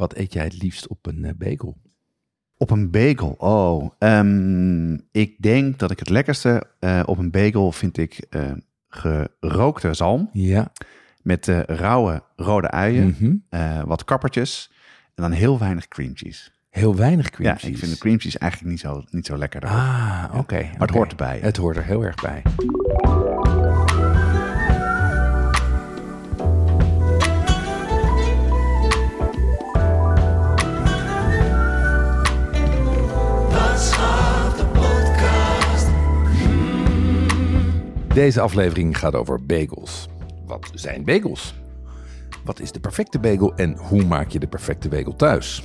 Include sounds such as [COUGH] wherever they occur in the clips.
wat eet jij het liefst op een eh, bagel? Op een bagel, oh. ehm, ik denk dat ik het lekkerste eh, op een bagel vind ik eh, gerookte zalm. Ja. Met eh, rauwe rode uien, Mhm. wat kappertjes en dan heel weinig cream cheese. Heel weinig cream ja, cheese. ik vind de cream cheese eigenlijk niet zo, niet zo lekker. Ah, oké. maar het hoort erbij. Het hoort er heel erg bij. Deze aflevering gaat over bagels. Wat zijn bagels? Wat is de perfecte bagel en hoe maak je de perfecte bagel thuis?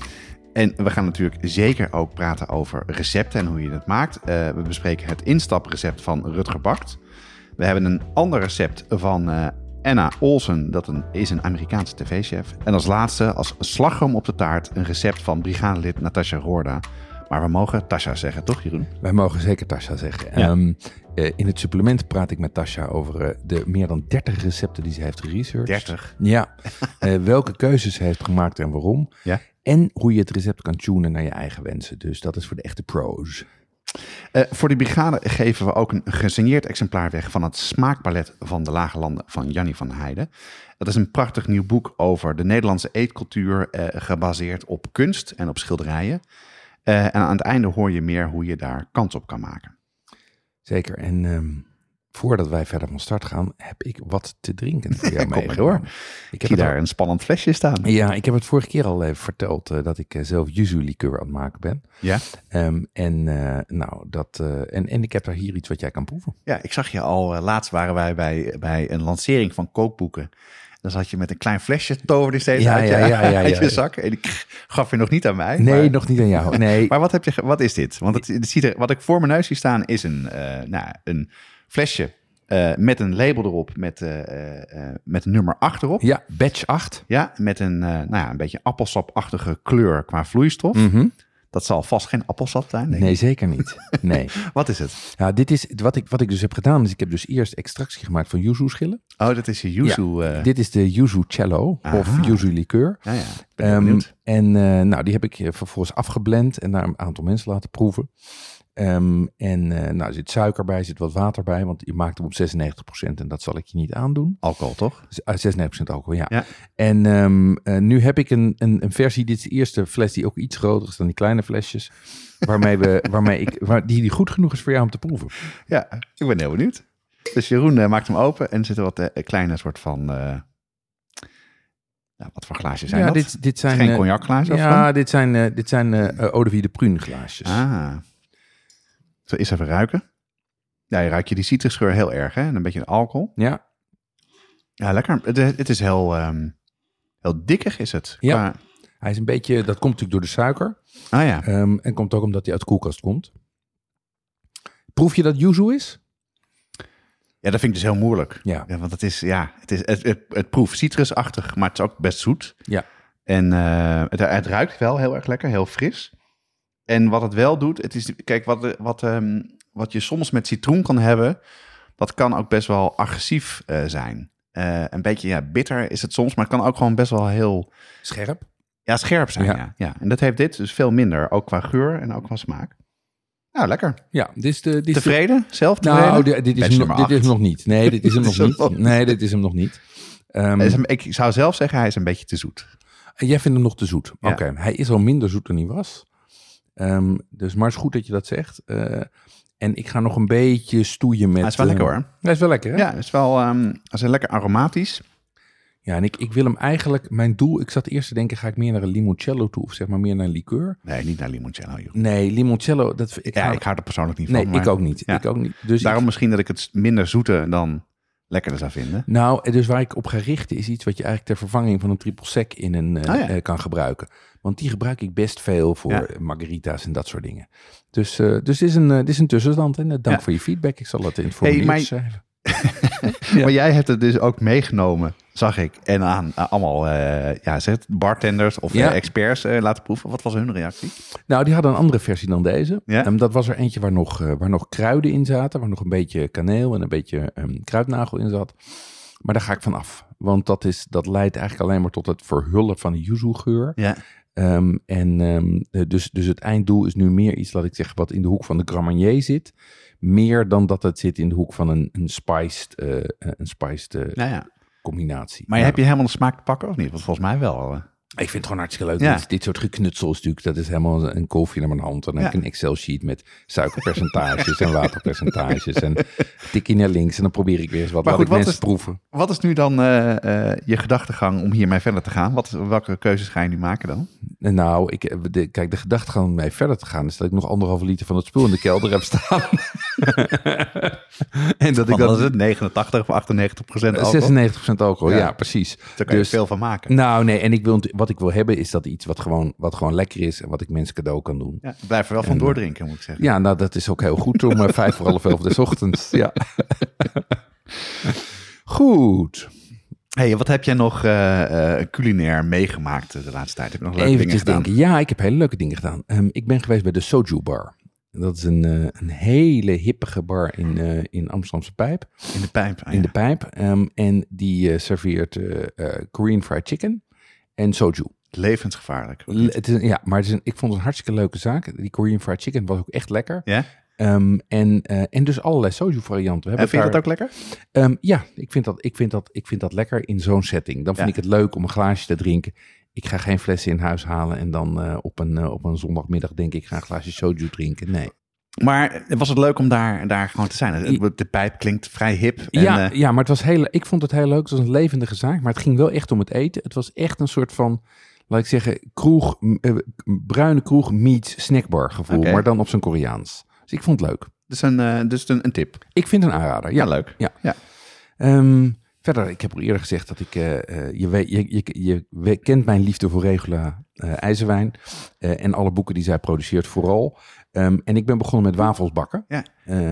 En we gaan natuurlijk zeker ook praten over recepten en hoe je het maakt. Eh, we bespreken het instaprecept van Rutger Bakt. We hebben een ander recept van eh, Anna Olsen, dat een, is een Amerikaanse tv-chef. En als laatste, als slagroom op de taart, een recept van brigadelid Natasha Roorda. Maar we mogen Tasha zeggen, toch Jeroen? Wij mogen zeker Tasha zeggen. Ja. Ehm, eh, in het supplement praat ik met Tasha over eh, de meer dan 30 recepten die ze heeft geresearched. 30. Ja. [LAUGHS] Eh, welke keuzes ze heeft gemaakt en waarom. Ja. En hoe je het recept kan tunen naar je eigen wensen. Dus dat is voor de echte pros. Voor die brigade geven we ook een gesigneerd exemplaar weg van het smaakpalet van de Lage Landen van Jannie van Heijden. Dat is een prachtig nieuw boek over de Nederlandse eetcultuur, gebaseerd op kunst en op schilderijen. Eh, en aan het einde hoor je meer hoe je daar kans op kan maken. Zeker. En ehm, voordat wij verder van start gaan, heb ik wat te drinken voor [LAUGHS] jou meegenomen. door. Ik heb daar al- een spannend flesje staan. Ja, ik heb het vorige keer al even verteld eh, dat ik eh, zelf yuzu liqueur aan het maken ben. Ja? Ehm, en, eh, nou, dat, eh, en, en ik heb daar hier iets wat jij kan proeven. Ja, ik zag je al, eh, laatst waren wij bij, bij een lancering van kookboeken. Dan zat je met een klein flesje, toverde steeds Ja, uit, je- ja, ja, [LAUGHS] uit je zak. En ik [LAUGHS] gaf je nog niet aan mij. Nee, maar- nog niet aan jou. Nee, [LAUGHS] Maar wat, heb je, wat is dit? Want het, het ziet er, wat ik voor mijn neus zie staan is een, eh, nou, een flesje eh, met een label erop met, eh, met een nummer 8 erop. ja, batch 8. Ja, met een, nou ja, een beetje appelsapachtige kleur qua vloeistof. Mhm. Dat zal vast geen appelsap zijn. denk Nee, ik. zeker niet. Nee. [LAUGHS] Wat is het? Ja, dit is wat ik, wat ik dus heb gedaan. Is ik heb dus eerst extractie gemaakt van yuzu schillen. Oh, dat is je yuzu. eh, Dit is de yuzu cello Aha. of yuzu liqueur. ja, ja. Ben Ehm, en eh, nou, die heb ik eh, vervolgens afgeblend en naar een aantal mensen laten proeven. Ehm, en eh, nou, er zit suiker bij, er zit wat water bij, want je maakt hem op 96% en dat zal ik je niet aandoen. Alcohol, toch? Dus, ah, 96% alcohol, ja. Ja. En ehm, eh, nu heb ik een, een, een versie, dit is de eerste fles die ook iets groter is dan die kleine flesjes, waarmee we, [LAUGHS] waarmee ik, waar, die, die goed genoeg is voor jou om te proeven. Ja, ik ben heel benieuwd. Dus Jeroen eh, maakt hem open en er zitten wat eh, kleine soort van... eh, nou, wat voor glaasjes zijn ja, dat? dit, dit zijn... Geen eh, cognacglazen of Ja, dit zijn, eh, dit zijn eh eau de vie de prune glaasjes. Ah. Zo, eens even ruiken. Ja, je ruikt je die citrusgeur heel erg, hè? En een beetje alcohol. Ja, Ja, lekker. Het, is- het is heel, ehm, heel dikkig, is het. Ja. Qua- hij is een beetje, dat komt natuurlijk door de suiker. Ah ja. Ehm, en komt ook omdat hij uit de koelkast komt. Proef je dat yuzu is? Ja, dat vind ik dus heel moeilijk. Ja. Ja, want het is, ja, het, is, het, het, het proeft citrusachtig, maar het is ook best zoet. Ja. En eh, het, het ruikt wel heel erg lekker, heel fris. En wat het wel doet, het is, kijk, wat, wat, ehm, wat je soms met citroen kan hebben, dat kan ook best wel agressief eh, zijn. Eh, een beetje ja, bitter is het soms, maar het kan ook gewoon best wel heel Scherp. ja, scherp zijn. Ja. Ja. Ja, En dat heeft dit dus veel minder, ook qua geur en ook qua smaak. Nou, lekker. Ja, dit is de... Dit is de- Tevreden? Zelf tevreden? nou, di- dit, is nog- dit is nog niet. Nee, dit is hem nog niet. Nee, dit is hem [LAUGHS] nog niet. Ehm, ik zou zelf zeggen, hij is een beetje te zoet. jij vindt hem nog te zoet. Ja. Oké, hij is al minder zoet dan hij was. Ehm, dus maar het is goed dat je dat zegt. Eh, en ik ga nog een beetje stoeien met... Hij is wel eh, lekker hoor. Hij is wel lekker, hè? Ja, het is wel ehm, hij is lekker aromatisch. Ja, en ik, ik wil hem eigenlijk... Mijn doel... Ik zat eerst te denken, ga ik meer naar een limoncello toe? Of zeg maar meer naar een liqueur? Nee, niet naar limoncello. Joh. Nee, limoncello... Dat, ik Ja, ga- ik hou er persoonlijk niet van. Nee, maar ik ook niet. ja. Ik ook niet. Dus Daarom ik- misschien dat ik het minder zoete dan lekkerder zou vinden. Nou, dus waar ik op ga richten is iets wat je eigenlijk ter vervanging van een triple sec in een eh, Oh ja. eh, kan gebruiken. Want die gebruik ik best veel voor Ja. margarita's en dat soort dingen. Dus, eh, dus dit, is een, dit is een tussenstand. En dank Ja. voor je feedback. Ik zal het in het formulier maar- schrijven. [LAUGHS] Maar jij hebt het dus ook meegenomen, zag ik. En aan allemaal eh, ja, zeg bartenders of Ja. eh, experts eh, laten proeven. Wat was hun reactie? Nou, die hadden een andere versie dan deze. Ja? Ehm, dat was er eentje waar nog, waar nog kruiden in zaten. Waar nog een beetje kaneel en een beetje ehm, kruidnagel in zat. Maar daar ga ik van af. Want dat, is, dat leidt eigenlijk alleen maar tot het verhullen van de yuzu geur. Ja. Ehm, en dus, dus het einddoel is nu meer iets, laat ik zeggen, wat in de hoek van de Grand Marnier zit. Meer dan dat het zit in de hoek van een, een spiced, eh, een spiced eh, Nou ja. combinatie. Maar heb je helemaal de smaak te pakken of niet? Want volgens mij wel. Eh. Ik vind het gewoon hartstikke leuk. Ja. Dit, dit soort geknutsel is natuurlijk, dat is helemaal een kolfje naar mijn hand. En dan Ja. heb ik een Excel-sheet met suikerpercentages en waterpercentages. En tikkie naar links en dan probeer ik weer eens wat. Maar goed, wat mensen is- proeven. Wat is nu dan eh, eh, je gedachtegang om hiermee verder te gaan? Wat, welke keuzes ga je nu maken dan? En Nou, ik, de, kijk, de gedachte om mee verder te gaan is dat ik nog anderhalve liter van het spul in de kelder heb staan. [LAUGHS] en dat ik dan dat is het 89 of 98 procent alcohol. 96% alcohol, Ja. ja, precies. Daar kan je Dus- veel van maken. Nou, nee, en ik wil, wat ik wil hebben is dat iets wat gewoon, wat gewoon lekker is en wat ik mensen cadeau kan doen. Ja, blijf er wel van En, doordrinken, moet ik zeggen. Ja, nou, dat is ook heel goed om eh, vijf voor half elf des ochtends. [LAUGHS] Ja. Goed. Hey, wat heb jij nog eh, eh, culinair meegemaakt de laatste tijd? Heb je nog leuke Eventjes dingen gedaan? denken. Ja, ik heb hele leuke dingen gedaan. Ehm, ik ben geweest bij de Soju Bar. Dat is een, eh, een hele hippige bar in, eh, in Amsterdamse Pijp. In de pijp. ah, in de pijp. Ehm, en die eh, serveert eh, eh, Korean fried chicken en soju. Levensgevaarlijk. Het is, ja, maar het is een, ik vond het een hartstikke leuke zaak. Die Korean fried chicken was ook echt lekker. Ja? Ehm, en, eh, en dus allerlei soju varianten. We En vind je dat ook lekker? Ehm, ja, ik vind, dat, ik, vind dat, ik vind dat lekker in zo'n setting. Dan vind Ja. ik het leuk om een glaasje te drinken. Ik ga geen flessen in huis halen en dan eh, op, een, eh, op een zondagmiddag denk ik, ik ga een glaasje soju drinken. Nee. Maar was het leuk om daar, daar gewoon te zijn? De pijp klinkt vrij hip. En, ja, eh, ja, maar het was heel, ik vond het heel leuk. Het was een levendige zaak, maar het ging wel echt om het eten. Het was echt een soort van, laat ik zeggen, kroeg, eh, bruine kroeg meets snackbar gevoel, maar dan op zijn Koreaans. Dus ik vond het leuk. dus een, eh, dus een, een tip. Ik vind het een aanrader. Ja, Ja, leuk. Ja. Ja. Ehm, verder, ik heb al eerder gezegd dat ik, je, weet, je, je, je we- kent mijn liefde voor Regula IJzerwijn en alle boeken die zij produceert vooral. Ehm, en ik ben begonnen met wafels bakken. Ja. Eh,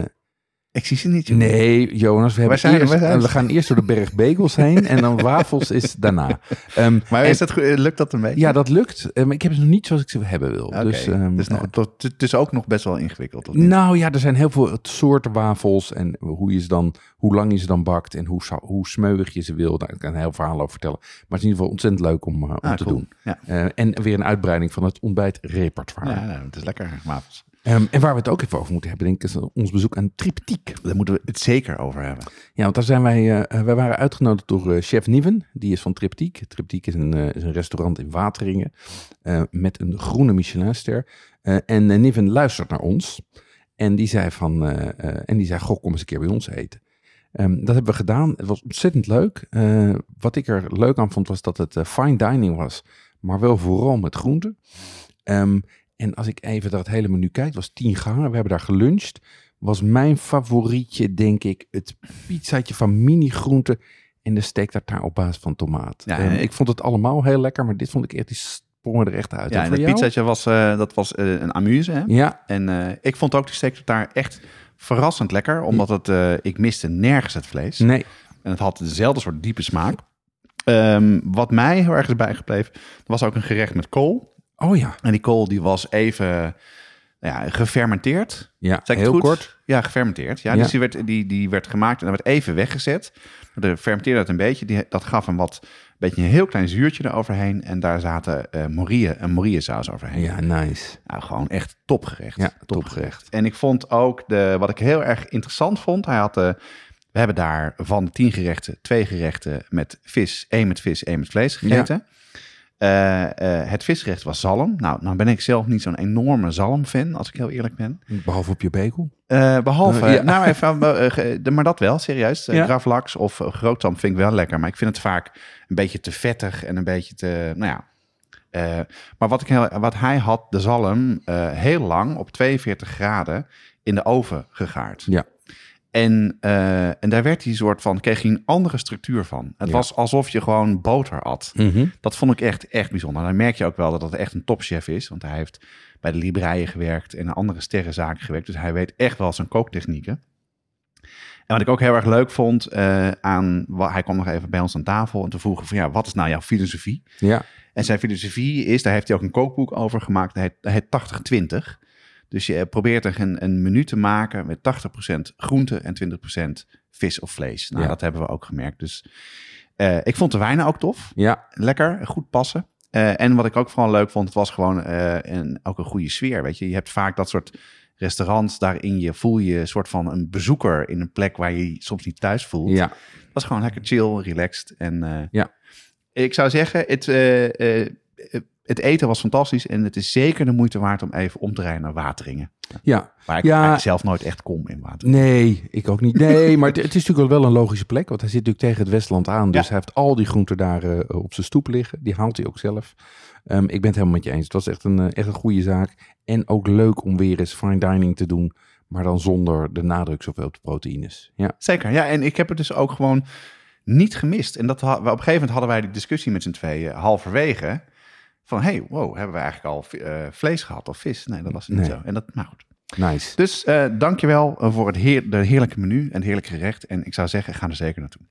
Ik zie ze niet. Nee, Jonas, we, hebben zijn- eerst, waar zijn we ze? gaan eerst door de berg bagels heen en dan [LAUGHS] wafels is daarna. Ehm, Maar en- is dat, lukt dat een beetje? ja, dat lukt. Eh, maar ik heb ze nog niet zoals ik ze hebben wil. Dus, dus nog, eh, het is ook nog best wel ingewikkeld. Of niet? nou ja, er zijn heel veel soorten wafels en hoe, je ze dan, hoe lang je ze dan bakt en hoe, hoe smeuig je ze wil. Daar kan ik een heel verhaal over vertellen. Maar het is in ieder geval ontzettend leuk om, eh, om Ah, te cool. doen. Ja. Eh, en weer een uitbreiding van het ontbijtrepertoire. Ja, nou, het is lekker, wafels. Ehm, en waar we het ook even over moeten hebben, denk ik, is ons bezoek aan Triptiek. Daar moeten we het zeker over hebben. Ja, want daar zijn wij, wij waren uitgenodigd door eh, chef Niven. Die is van Triptiek. Triptiek is een, is een restaurant in Wateringen met een groene Michelinster. En Niven luistert naar ons. En die zei van, en die zei, goh, kom eens een keer bij ons eten. Ehm, dat hebben we gedaan. Het was ontzettend leuk. Wat ik er leuk aan vond, was dat het fine dining was. Maar wel vooral met groenten. Ehm, en als ik even naar het hele menu kijk, het was tien gangen. We hebben daar geluncht. Was mijn favorietje, denk ik, het pizzaatje van mini groenten en de steak tartaar op basis van tomaat. Ja, Ehm, ik vond het allemaal heel lekker, maar dit vond ik echt, die sprongen er echt uit. Ja, En het pizzaatje was, eh, dat was eh, een amuse. Hè? Ja, En eh, ik vond ook die steak daar echt verrassend lekker. Omdat het, ik miste nergens het vlees. nee. En het had dezelfde soort diepe smaak. Ehm, wat mij heel erg is bijgebleven, was ook een gerecht met kool. Oh ja, En die kool die was even nou ja, gefermenteerd. ja Zeg heel goed? kort. Ja, gefermenteerd. Ja, Ja. Dus die werd, die, die werd gemaakt en dan werd even weggezet. De fermenteerde dat een beetje. Die, dat gaf een wat, beetje een heel klein zuurtje eroverheen. En daar zaten eh morieën, een morieënsaus overheen. Ja, nice. Nou, gewoon echt topgerecht. Ja, topgerecht. En ik vond ook, de, wat ik heel erg interessant vond, hij had, eh, we hebben daar van de tien gerechten, twee gerechten met vis, één met vis, één met vlees gegeten. Eh, eh, het visgerecht was zalm. Nou, nou ben ik zelf niet zo'n enorme zalmfan, als ik heel eerlijk ben. Behalve op je bagel. Eh, behalve, Eh, [LAUGHS] ja. nou even, maar dat wel, serieus. Ja. Gravlax of grootzalm vind ik wel lekker, maar ik vind het vaak een beetje te vettig en een beetje te, nou ja. Maar wat, ik heel, wat hij had, de zalm, heel lang op 42 graden in de oven gegaard. Ja. En, eh, en daar werd hij soort van, kreeg hij een andere structuur van. Het Ja. was alsof je gewoon boter at. Mhm. Dat vond ik echt, echt bijzonder. Dan merk je ook wel dat het echt een topchef is. Want hij heeft bij de Libreien gewerkt en andere sterrenzaken gewerkt. Dus hij weet echt wel zijn kooktechnieken. En wat ik ook heel erg leuk vond eh, aan... Hij kwam nog even bij ons aan tafel en te vroegen van... Ja, wat is nou jouw filosofie? Ja, En zijn filosofie is, daar heeft hij ook een kookboek over gemaakt. Dat heet, dat heet 80-20. Dus je probeert er een, een menu te maken met 80% groente en 20% vis of vlees. Nou, Ja. dat hebben we ook gemerkt. Dus eh, ik vond de wijnen ook tof ja, lekker, goed passen. Eh, en wat ik ook vooral leuk vond, het was gewoon eh, een, ook een goede sfeer. Weet je, je hebt vaak dat soort restaurants daarin je voel je een soort van een bezoeker in een plek waar je je soms niet thuis voelt. ja. Het was gewoon lekker chill, relaxed. En Ja. ik zou zeggen, het, het eten was fantastisch en het is zeker de moeite waard om even om te rijden naar Wateringen. ja. Waar ik Ja. zelf nooit echt kom in Wateringen. Nee, ik ook niet. Nee, maar het, het is natuurlijk wel een logische plek. Want hij zit natuurlijk tegen het Westland aan. Dus Ja. hij heeft al die groenten daar eh, op zijn stoep liggen. Die haalt hij ook zelf. Ehm, ik ben het helemaal met je eens. Het was echt een, eh, echt een goede zaak. En ook leuk om weer eens fine dining te doen. Maar dan zonder de nadruk zoveel op de proteïnes. Ja, Zeker, ja. En ik heb het dus ook gewoon niet gemist. En dat, op een gegeven moment hadden wij die discussie met z'n tweeën halverwege. Van, hey, wow, hebben we eigenlijk al eh, vlees gehad of vis? Nee, dat was niet Nee. zo. En dat, nou goed. nice. Dus eh dankjewel eh, voor het heer, de heerlijke menu en het heerlijke gerecht. En ik zou zeggen, ga er zeker naartoe.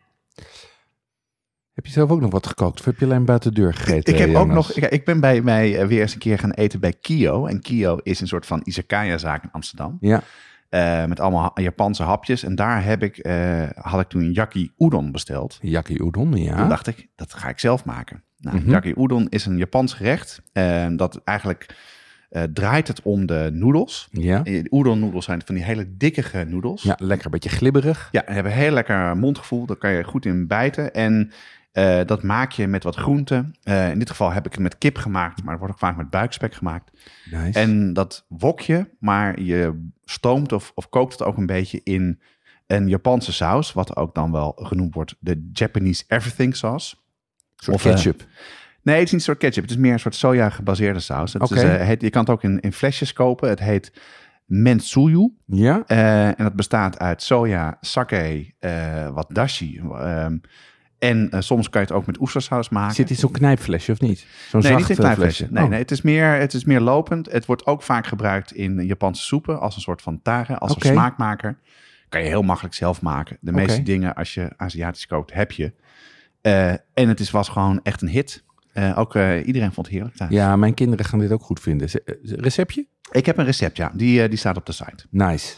Heb je zelf ook nog wat gekookt? Of heb je alleen buiten de deur gegeten? ik heb ook nog, ik, ik ben bij mij weer eens een keer gaan eten bij Kio. En Kio is een soort van izakaya-zaak in Amsterdam. Ja, met allemaal Japanse hapjes. En daar heb ik, had ik toen yaki udon besteld. yaki udon, ja. Toen dacht ik, dat ga ik zelf maken. Nou. Yaki udon is een Japans gerecht. eh, dat eigenlijk eh, draait het om de noedels. Ja. Eh, De udon noedels zijn van die hele dikke noedels. ja, lekker. Beetje glibberig. Ja, en hebben heel lekker mondgevoel. Daar kan je goed in bijten. En eh, dat maak je met wat groenten. Eh, in dit geval heb ik het met kip gemaakt, maar het wordt ook vaak met buikspek gemaakt. Nice. En dat wok je, maar je stoomt of, of kookt het ook een beetje in een Japanse saus, wat ook dan wel genoemd wordt de Japanese everything sauce. Een soort of, eh, ketchup. Nee, het is niet een soort ketchup. Het is meer een soort soja gebaseerde saus. Het is, eh, heet, je kan het ook in, in flesjes kopen. Het heet mentsuyu. ja? Eh, en dat bestaat uit soja, sake, wat dashi. ehm, en soms kan je het ook met oestersaus maken. Zit in zo'n knijpflesje of niet? Zo'n nee, niet in eh, knijpflesje. Nee, Oh. nee het, is meer, het is meer lopend. Het wordt ook vaak gebruikt in Japanse soepen als een soort van tare, als een smaakmaker. Kan je heel makkelijk zelf maken. De meeste dingen als je Aziatisch kookt, heb je. Eh, en het is, was gewoon echt een hit. Eh, ook eh, iedereen vond het heerlijk thuis. Ja, mijn kinderen gaan dit ook goed vinden. Receptje? Ik heb een recept, ja. Die, die staat op de site. Nice.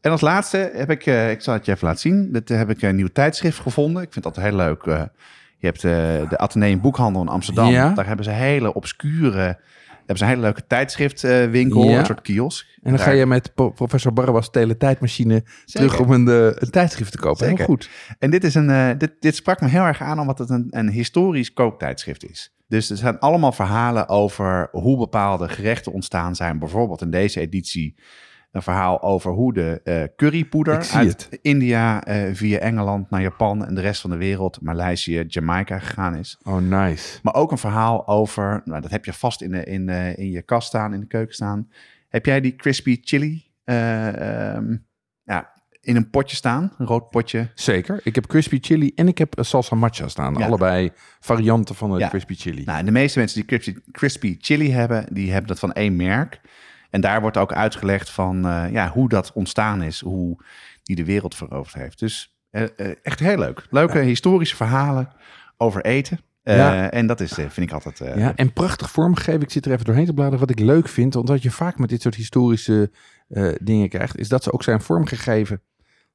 En als laatste heb ik, ik zal het je even laten zien. Dat heb ik een nieuw tijdschrift gevonden. Ik vind dat heel leuk. je hebt de Atheneum Boekhandel in Amsterdam. Ja. Daar hebben ze hele obscure, hebben ze een hele leuke tijdschriftwinkel, Ja. een soort kiosk. En dan Daar- ga je met professor Barabas teletijdmachine terug om een, eh, een tijdschrift te kopen. Heel Zeker. goed. En dit, is een, eh, dit, dit sprak me heel erg aan omdat het een, een historisch kooktijdschrift is. Dus er zijn allemaal verhalen over hoe bepaalde gerechten ontstaan zijn. Bijvoorbeeld in deze editie een verhaal over hoe de eh, currypoeder uit het. India eh, via Engeland naar Japan en de rest van de wereld, Maleisië, Jamaica gegaan is. Oh, nice. Maar ook een verhaal over, nou, dat heb je vast in, de, in, eh, in je kast staan, in de keuken staan. Heb jij die crispy chili eh, ehm, ja, in een potje staan? Een rood potje. Zeker. Ik heb crispy chili en ik heb salsa matcha staan. Ja. Allebei varianten van de Ja. crispy chili. Nou, en de meeste mensen die crispy, crispy chili hebben, die hebben dat van één merk. En daar wordt ook uitgelegd van eh, ja, hoe dat ontstaan is, hoe die de wereld veroverd heeft. Dus eh, eh, echt heel leuk. Leuke historische verhalen over eten. Ja. En dat is, vind ik altijd... Ja, en prachtig vormgegeven. Ik zit er even doorheen te bladeren. Wat ik leuk vind, wat je vaak met dit soort historische dingen krijgt, is dat ze ook zijn vormgegeven.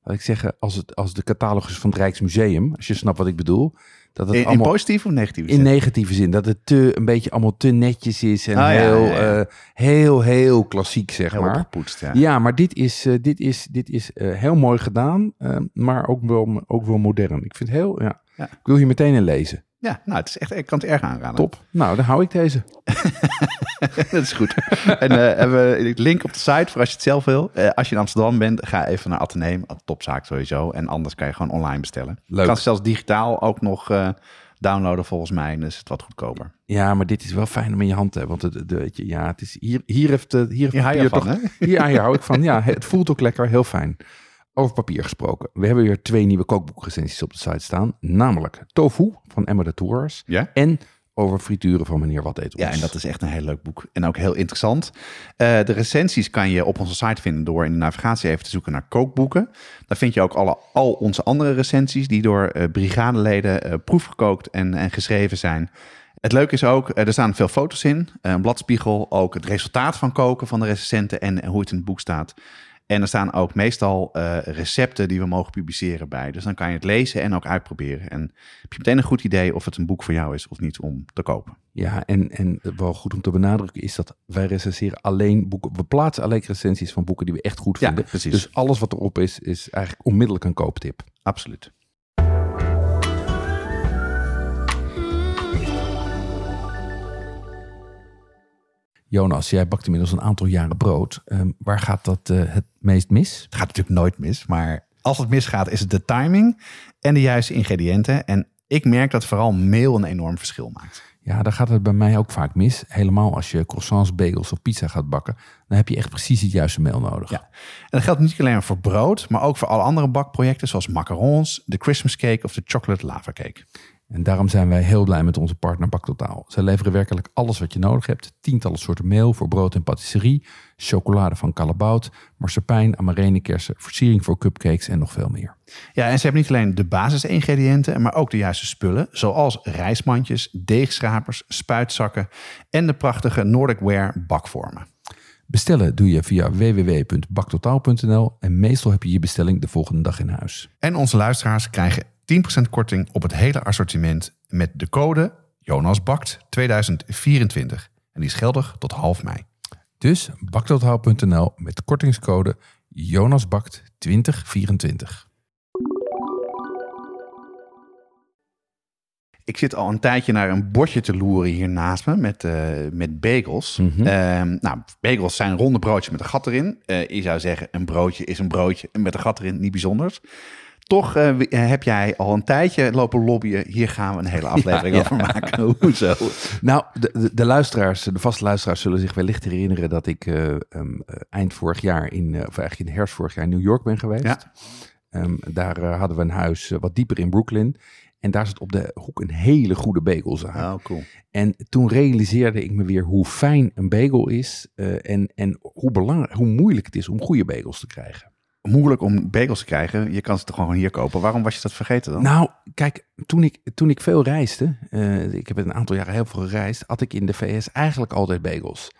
Laat ik zeggen, als, het, als de catalogus van het Rijksmuseum, als je snapt wat ik bedoel. Dat het in, in allemaal positieve of negatieve in zin? negatieve zin. Dat het te, een beetje allemaal te netjes is en Ah, heel, ja, ja. eh, heel, heel klassiek, zeg Heel maar. opgepoetst, ja. Ja, maar dit is, eh, dit is, dit is eh, heel mooi gedaan, maar ook wel, ook wel modern. Ik vind heel, ja. Ja. Ik wil hier meteen in lezen. Ja, nou, het is echt, ik kan het erg aanraden. Top. Nou, dan hou ik deze. [LAUGHS] dat is goed. en eh, hebben we link op de site voor als je het zelf wil. Eh, als je in Amsterdam bent, ga even naar Atheneum. Topzaak sowieso. En anders kan je gewoon online bestellen. Leuk. Je kan het zelfs digitaal ook nog eh, downloaden volgens mij. Is het wat goedkoper. Ja, maar dit is wel fijn om in je hand te hebben. Want het, de, je, ja, het is hier, hier heeft, hier heeft je van, toch. hè? Ja, hier hou ik van. Ja, het voelt ook lekker, heel fijn. Over papier gesproken. We hebben weer twee nieuwe kookboekrecensies op de site staan. Namelijk Tofu van Emma de Tours. Ja? En over frituren van meneer Wat Eet Ons. Ja, en dat is echt een heel leuk boek. En ook heel interessant. Eh, de recensies kan je op onze site vinden door in de navigatie even te zoeken naar kookboeken. Daar vind je ook alle, al onze andere recensies die door eh, brigadeleden eh, proefgekookt en, en geschreven zijn. Het leuke is ook, er staan veel foto's in, een bladspiegel, ook het resultaat van koken van de recensenten en hoe het in het boek staat. En er staan ook meestal eh, recepten die we mogen publiceren bij. Dus dan kan je het lezen en ook uitproberen. En heb je meteen een goed idee of het een boek voor jou is of niet om te kopen. Ja, en, en wel goed om te benadrukken is dat wij recenseren alleen boeken. We plaatsen alleen recensies van boeken die we echt goed Ja, vinden. precies. Dus alles wat erop is, is eigenlijk onmiddellijk een kooptip. Absoluut. Jonas, jij bakt inmiddels een aantal jaren brood. Ehm, waar gaat dat eh, het meest mis? Het gaat natuurlijk nooit mis, maar als het misgaat is het de timing en de juiste ingrediënten. En ik merk dat vooral meel een enorm verschil maakt. Ja, daar gaat het bij mij ook vaak mis. Helemaal als je croissants, bagels of pizza gaat bakken. Dan heb je echt precies het juiste meel nodig. Ja. En dat geldt niet alleen voor brood, maar ook voor alle andere bakprojecten zoals macarons, de Christmas cake of de chocolate lava cake. En daarom zijn wij heel blij met onze partner Baktotaal. Zij leveren werkelijk alles wat je nodig hebt. Tientallen soorten meel voor brood en patisserie. Chocolade van Callebaut, marsepein, amarenekersen, versiering voor cupcakes en nog veel meer. Ja, en ze hebben niet alleen de basisingrediënten, maar ook de juiste spullen, zoals rijstmandjes, deegschrapers, spuitzakken en de prachtige Nordic Ware bakvormen. Bestellen doe je via www.baktotaal.nl en meestal heb je je bestelling de volgende dag in huis. En onze luisteraars krijgen 10% korting op het hele assortiment met de code JonasBakt 2024. En die is geldig tot half mei. Dus baktotaal.nl met kortingscode JonasBakt2024. Ik zit al een tijdje naar een bordje te loeren hier naast me met, eh, met bagels. Ehm, nou, bagels zijn ronde broodjes met een gat erin. Eh, je zou zeggen, een broodje is een broodje met een gat erin, niet bijzonders. Toch eh, wi- heb jij al een tijdje lopen lobbyen. Hier gaan we een hele [LAUGHS] aflevering Ja, over maken. [LAUGHS] Hoezo? Nou, de, de, de luisteraars, de vaste luisteraars zullen zich wellicht herinneren dat ik eh, ehm, eh, eind vorig jaar, in, eh, of eigenlijk in de herfst vorig jaar in New York ben geweest. Ja. Ehm, daar eh, hadden we een huis eh, wat dieper in Brooklyn. En daar zat op de hoek een hele goede bagelzaak. Oh, cool. En toen realiseerde ik me weer hoe fijn een bagel is. eh, en en hoe, belangrijk, hoe moeilijk het is om goede bagels te krijgen. Moeilijk om bagels te krijgen. Je kan ze toch gewoon hier kopen. Waarom was je dat vergeten dan? Nou, kijk, toen ik, toen ik veel reisde, eh, ik heb een aantal jaren heel veel gereisd, had ik in de VS eigenlijk altijd bagels.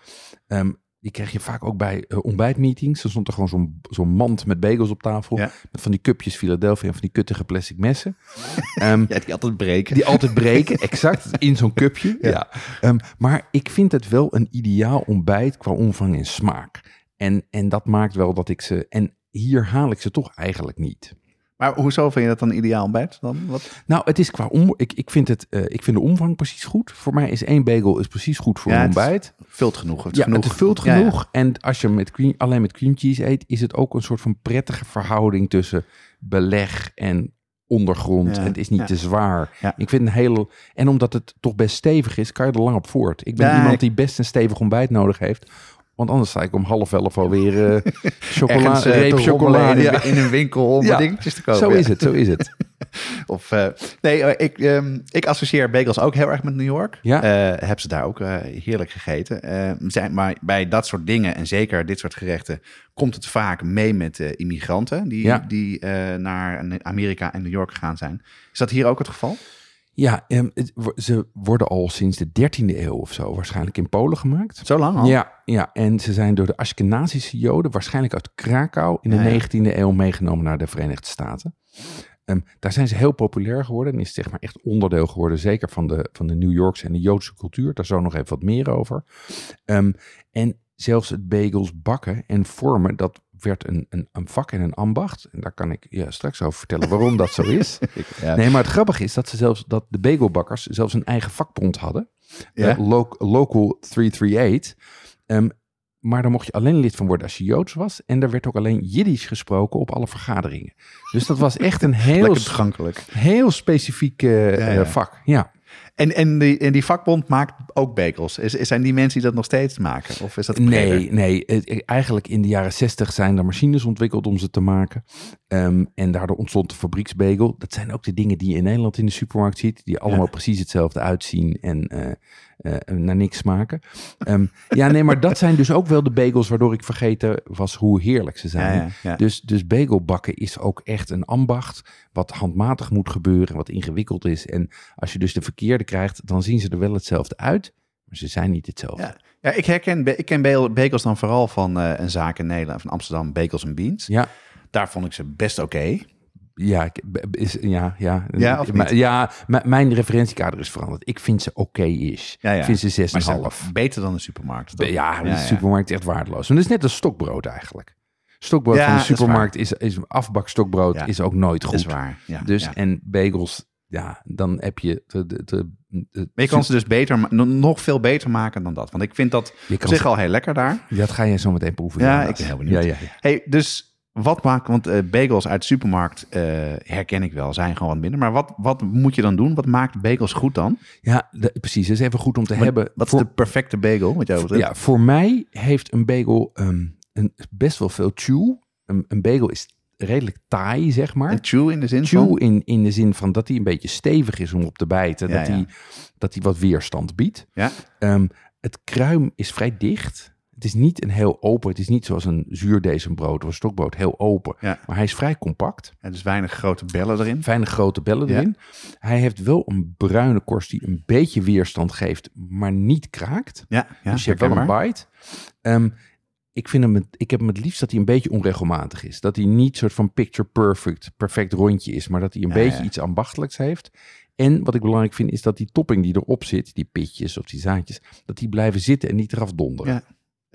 Ehm, die kreeg je vaak ook bij eh, ontbijtmeetings. Er stond er gewoon zo'n zo'n mand met bagels op tafel. Ja. Met van die cupjes Philadelphia en van die kuttige plastic messen. [LAUGHS] Ehm, ja, die altijd breken. die altijd breken, [LAUGHS] exact, in zo'n cupje. Ja. Ja. Ehm, maar ik vind het wel een ideaal ontbijt qua omvang en smaak. En, en dat maakt wel dat ik ze... En hier haal ik ze toch eigenlijk niet. Maar hoezo vind je dat dan ideaal ontbijt? Dan? Wat? Nou, het is qua om. Ik, ik, vind het, eh, ik vind de omvang precies goed. Voor mij is één bagel is precies goed voor Ja, een ontbijt. Vult genoeg. Het is Ja, genoeg. het vult Ja, ja. genoeg. En als je met cream, alleen met cream cheese eet, is het ook een soort van prettige verhouding tussen beleg en ondergrond. En het is niet te zwaar. Ik vind een hele. En omdat het toch best stevig is, kan je er lang op voort. Ik ben iemand die best een stevig ontbijt nodig heeft. Want anders sta ik om half elf alweer uh, [LAUGHS] chocola, Ergens, eh, reep chocolade. in, Ja. in een winkel om [LAUGHS] Ja, dingetjes te kopen. Zo is het, zo is het. [LAUGHS] Of, eh, nee, ik, ehm, ik associeer bagels ook heel erg met New York. Ja. Heb ze daar ook heerlijk gegeten. Zijn, maar bij dat soort dingen, en zeker dit soort gerechten, komt het vaak mee met immigranten die, Ja. die naar Amerika en New York gegaan zijn. Is dat hier ook het geval? Ja, ehm, het ze worden al sinds de 13e eeuw of zo waarschijnlijk in Polen gemaakt. Zo lang al? Ja, ja, en ze zijn door de Ashkenazische Joden, waarschijnlijk uit Krakau, in de Ja, ja. 19e eeuw meegenomen naar de Verenigde Staten. Ehm, daar zijn ze heel populair geworden en is zeg maar echt onderdeel geworden, zeker van de, van de New Yorkse en de Joodse cultuur. Daar zo nog even wat meer over. Ehm, en zelfs het bagels bakken en vormen, dat werd een, een, een vak en een ambacht. En daar kan ik je straks over vertellen waarom dat zo is. [LAUGHS] Ja. Nee, maar het grappige is dat ze zelfs dat de bagelbakkers zelfs een eigen vakbond hadden. Ja? Eh, lo- local 338. Ehm, maar daar mocht je alleen lid van worden als je Joods was. En er werd ook alleen Jiddisch gesproken op alle vergaderingen. Dus dat was echt een [LAUGHS] heel, heel specifiek Ja, ja. eh, vak. Ja. En, en, die, en die vakbond maakt ook bagels. Is, zijn die mensen die dat nog steeds maken? Of is dat Nee, nee. Eigenlijk in de jaren zestig zijn er machines ontwikkeld om ze te maken. Ehm, en daardoor ontstond de fabrieksbagel. Dat zijn ook de dingen die je in Nederland in de supermarkt ziet. Die allemaal precies hetzelfde uitzien en uh, naar niks smaken. Ehm, ja, nee, maar dat zijn dus ook wel de bagels waardoor ik vergeten was hoe heerlijk ze zijn. Dus, dus bagelbakken is ook echt een ambacht. Wat handmatig moet gebeuren, wat ingewikkeld is. En als je dus de verkeerde krijgt, dan zien ze er wel hetzelfde uit. Maar ze zijn niet hetzelfde. Ja, ja ik herken ik ken bagels dan vooral van uh, een zaak in Nederland, van Amsterdam, Bagels Beans. Ja. Daar vond ik ze best oké. Ja, is, ja, ja. Ja, maar, ja mijn referentiekader is veranderd. Ik vind ze oké is. Ja, ja. Ik vind ze 6,5. Beter dan de supermarkt. Ja, de supermarkt is echt waardeloos. Maar het is net een stokbrood eigenlijk. Stokbrood van de supermarkt is, is, afbakstokbrood is ook nooit goed. Dat is waar. dus en bagels, ja, dan heb je de, de, de, je kan ze dus beter, nog veel beter maken dan dat. Want ik vind dat op zich al heel lekker daar. Dat ga je zo meteen proeven. Ja, ik ben heel benieuwd. Ja, ja, Hey, dus wat maakt, want uh, bagels uit de supermarkt uh, herken ik wel, zijn gewoon wat minder. Maar wat, wat moet je dan doen? Wat maakt bagels goed dan? Ja, precies. Het is even goed om te hebben. Wat is de perfecte bagel? Wat jou ja, voor mij heeft een bagel um, een, best wel veel chew. Een, een bagel is redelijk taai, zeg maar. En chew in de zin chew van? in, in de zin van dat hij een beetje stevig is om op te bijten. dat, Hij, dat hij wat weerstand biedt. Ja. Um, het kruim is vrij dicht. Het is niet een heel open, het is niet zoals een zuurdezenbrood of een stokbrood, heel open. Ja. Maar hij is vrij compact. En dus weinig grote bellen erin. Weinig grote bellen erin. Hij heeft wel een bruine korst die een beetje weerstand geeft, maar niet kraakt. Ja, ja dus je hebt wel een bite. Um, ik, vind hem ik heb hem het liefst dat hij een beetje onregelmatig is. Dat hij niet soort van picture perfect, perfect rondje is, maar dat hij een beetje iets ambachtelijks heeft. En wat ik belangrijk vind, is dat die topping die erop zit, die pitjes of die zaadjes, dat die blijven zitten en niet eraf donderen. Ja.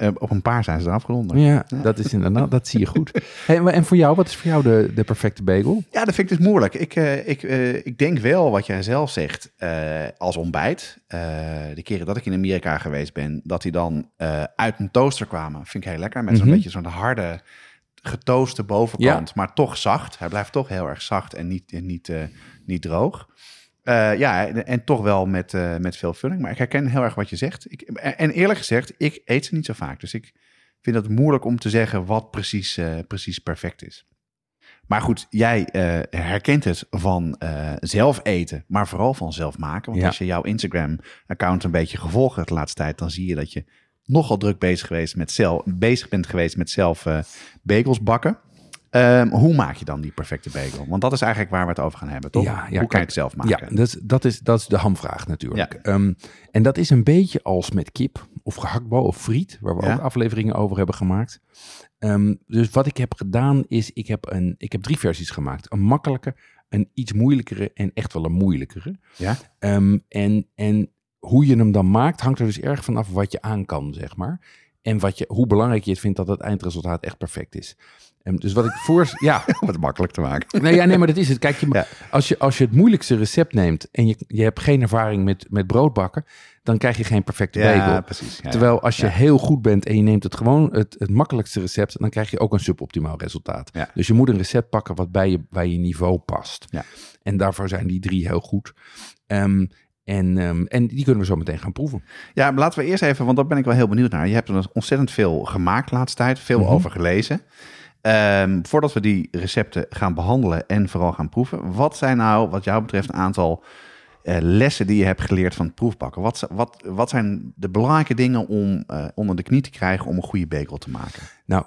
Uh, op een paar zijn ze eraf geronden. Ja, dat is inderdaad, dat zie je goed. [LAUGHS] Hey, en voor jou, wat is voor jou de, de perfecte bagel? Ja, dat vind ik dus moeilijk. Ik, uh, ik, uh, ik denk wel wat jij zelf zegt als ontbijt. de keren dat ik in Amerika geweest ben, dat die dan uit een toaster kwamen, vind ik heel lekker. Met zo'n mm -hmm. beetje zo'n harde, getooste bovenkant, ja. maar toch zacht. Hij blijft toch heel erg zacht en niet, en niet, niet droog. Uh, ja, en toch wel met, uh, met veel vulling. Maar ik herken heel erg wat je zegt. Ik, en eerlijk gezegd, ik eet ze niet zo vaak. Dus ik vind het moeilijk om te zeggen wat precies, uh, precies perfect is. Maar goed, jij herkent het van zelf eten, maar vooral van zelf maken. Want ja. als je jouw Instagram-account een beetje gevolgd hebt de laatste tijd, dan zie je dat je nogal druk bezig, geweest met zelf, bezig bent geweest met zelf bagels bakken. Um, hoe maak je dan die perfecte bagel? Want dat is eigenlijk waar we het over gaan hebben, toch? Ja, ja, hoe kan kijk, je het zelf maken? Ja, dat, is, dat, is, dat is de hamvraag natuurlijk. Ja. Um, en dat is een beetje als met kip of gehaktbal of friet, waar we ook afleveringen over hebben gemaakt. Um, dus wat ik heb gedaan is, ik heb, een, ik heb drie versies gemaakt. Een makkelijke, een iets moeilijkere en echt wel een moeilijkere. Ja? En, en hoe je hem dan maakt, hangt er dus erg vanaf wat je aan kan, zeg maar. En wat je, hoe belangrijk je het vindt dat het eindresultaat echt perfect is. Dus wat ik voor... [LAUGHS] Ja, Om het makkelijk te maken. Nee, ja, nee, maar dat is het. Kijk, je, [LAUGHS] Ja. als, je, als je het moeilijkste recept neemt en je, je hebt geen ervaring met, met broodbakken, dan krijg je geen perfecte Ja, bagel. precies. Ja, Terwijl als je heel goed bent en je neemt het gewoon het, het makkelijkste recept, dan krijg je ook een suboptimaal resultaat. Dus je moet een recept pakken wat bij je, bij je niveau past. Ja. En daarvoor zijn die drie heel goed. Ehm, en, ehm, en die kunnen we zo meteen gaan proeven. Ja, laten we eerst even, want daar ben ik wel heel benieuwd naar. Je hebt er ontzettend veel gemaakt de laatste tijd, veel Mhm. over gelezen. Ehm, voordat we die recepten gaan behandelen en vooral gaan proeven, wat zijn nou, wat jou betreft, een aantal eh, lessen die je hebt geleerd van het proefbakken? Wat, wat, wat zijn de belangrijke dingen om eh, onder de knie te krijgen om een goede bagel te maken? Nou,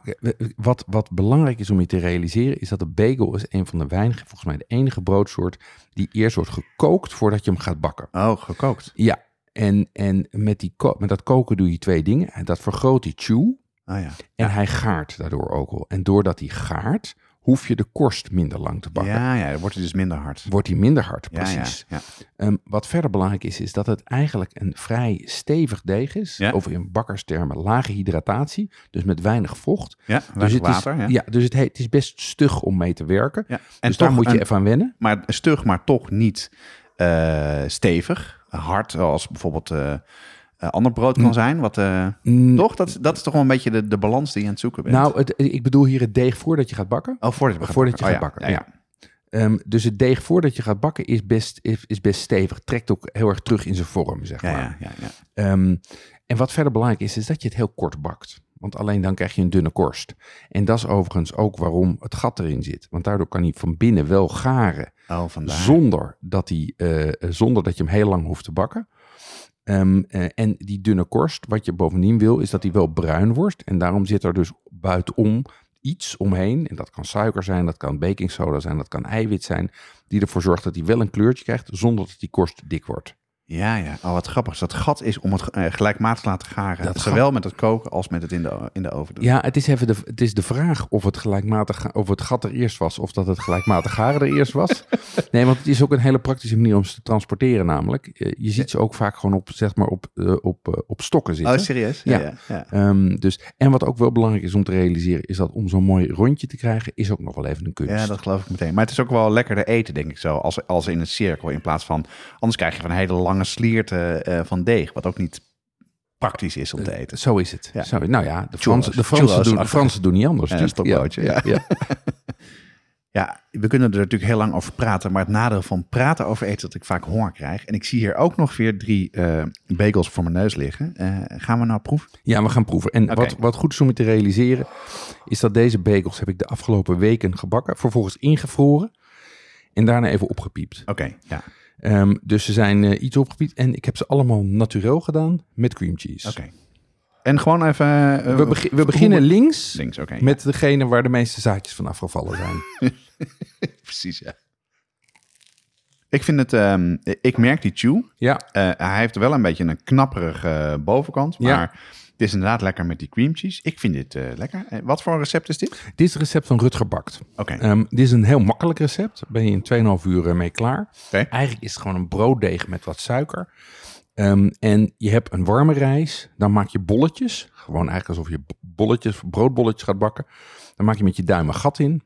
wat, wat belangrijk is om je te realiseren, is dat de bagel is een van de weinige, volgens mij de enige broodsoort, die eerst wordt gekookt voordat je hem gaat bakken. Oh, gekookt. Ja, en, en met, die met dat koken doe je twee dingen. En Dat vergroot die chew Oh ja. en hij gaart daardoor ook al. En doordat hij gaart, hoef je de korst minder lang te bakken. Ja, ja, dan wordt het dus minder hard. Wordt hij minder hard, precies. Ja, Ehm, wat verder belangrijk is, is dat het eigenlijk een vrij stevig deeg is. Of in bakkerstermen lage hydratatie, dus met weinig vocht. ja. Dus weinig het, water. is, ja. ja, dus het, is best stug om mee te werken. Ja. En dus daar moet je een- even aan wennen. maar stug, maar toch niet eh, stevig, hard, zoals bijvoorbeeld eh, ander brood kan zijn. Wat, eh, Mm, toch? Dat, dat is toch wel een beetje de, de balans die je aan het zoeken bent. Nou, het, ik bedoel hier het deeg voordat je gaat bakken. oh, voordat je gaat voordat je bakken. gaat Oh, bakken, ja. Ehm, dus het deeg voordat je gaat bakken is best, is, is best stevig. Trekt ook heel erg terug in zijn vorm, zeg maar. ja, ja, ja. Ehm, en wat verder belangrijk is, is dat je het heel kort bakt. Want alleen dan krijg je een dunne korst. En dat is overigens ook waarom het gat erin zit. Want daardoor kan hij van binnen wel garen. Oh. Zonder dat, hij, eh, zonder dat je hem heel lang hoeft te bakken. Ehm, eh, en die dunne korst, wat je bovendien wil, is dat hij wel bruin wordt. En daarom zit er dus buitenom iets omheen. En dat kan suiker zijn, dat kan baking soda zijn, dat kan eiwit zijn. Die ervoor zorgt dat hij wel een kleurtje krijgt, zonder dat die korst dik wordt. Ja, ja. Oh, wat grappig. Dus dat gat is om het eh, gelijkmatig te laten garen. Dat Zowel met het koken als met het in de, in de oven doen. Ja, het is, even de, het is de vraag of het gelijkmatig, of het gat er eerst was, of dat het gelijkmatig garen er eerst was. [LAUGHS] Nee, want het is ook een hele praktische manier om ze te transporteren namelijk. Je ziet ze ook vaak gewoon op, zeg maar, op, eh, op, eh, op stokken zitten. Oh, serieus? Ja. ja. ja. Ehm, dus, en wat ook wel belangrijk is om te realiseren, is dat om zo'n mooi rondje te krijgen, is ook nog wel even een kunst. Ja, dat geloof ik meteen. Maar het is ook wel lekkerder eten, denk ik zo. Als, als in een cirkel in plaats van... Anders krijg je van een hele lange slierte eh, van deeg. Wat ook niet praktisch is om te eten. Zo is het. Ja. Zo, nou ja, de. Fransen, de Fransen, doen, de. Fransen doen niet anders. Ja, een stokbroodje, ja. ja. Ja, we kunnen er natuurlijk heel lang over praten. Maar het nadeel van praten over eten is dat ik vaak honger krijg. En ik zie hier ook nog weer drie eh, bagels voor mijn neus liggen. Eh, gaan we nou proeven? Ja, we gaan proeven. En wat, wat goed is om je te realiseren, is dat deze bagels heb ik de afgelopen weken gebakken, vervolgens ingevroren en daarna even opgepiept. Oké, ja. Ehm, dus ze zijn eh, iets opgepiept en ik heb ze allemaal naturel gedaan met cream cheese. Oké. En gewoon even... eh, We, begi- we beginnen links met degene waar de meeste zaadjes van afgevallen zijn. [LAUGHS] Precies, ja. Ik vind het... ehm, ik merk die chew. ja, Eh, hij heeft wel een beetje een knapperige bovenkant. Maar Ja. Het is inderdaad lekker met die cream cheese. Ik vind dit eh, lekker. Eh, wat voor een recept is dit? dit is het recept van Rutger Bakt. Oké. Ehm, dit is een heel makkelijk recept. Daar ben je in 2,5 uur eh, mee klaar. Oké. Eigenlijk is het gewoon een brooddeeg met wat suiker. Ehm, en je hebt een warme rijst. Dan maak je bolletjes. Gewoon eigenlijk alsof je bolletjes, broodbolletjes gaat bakken. Dan maak je met je duim een gat in.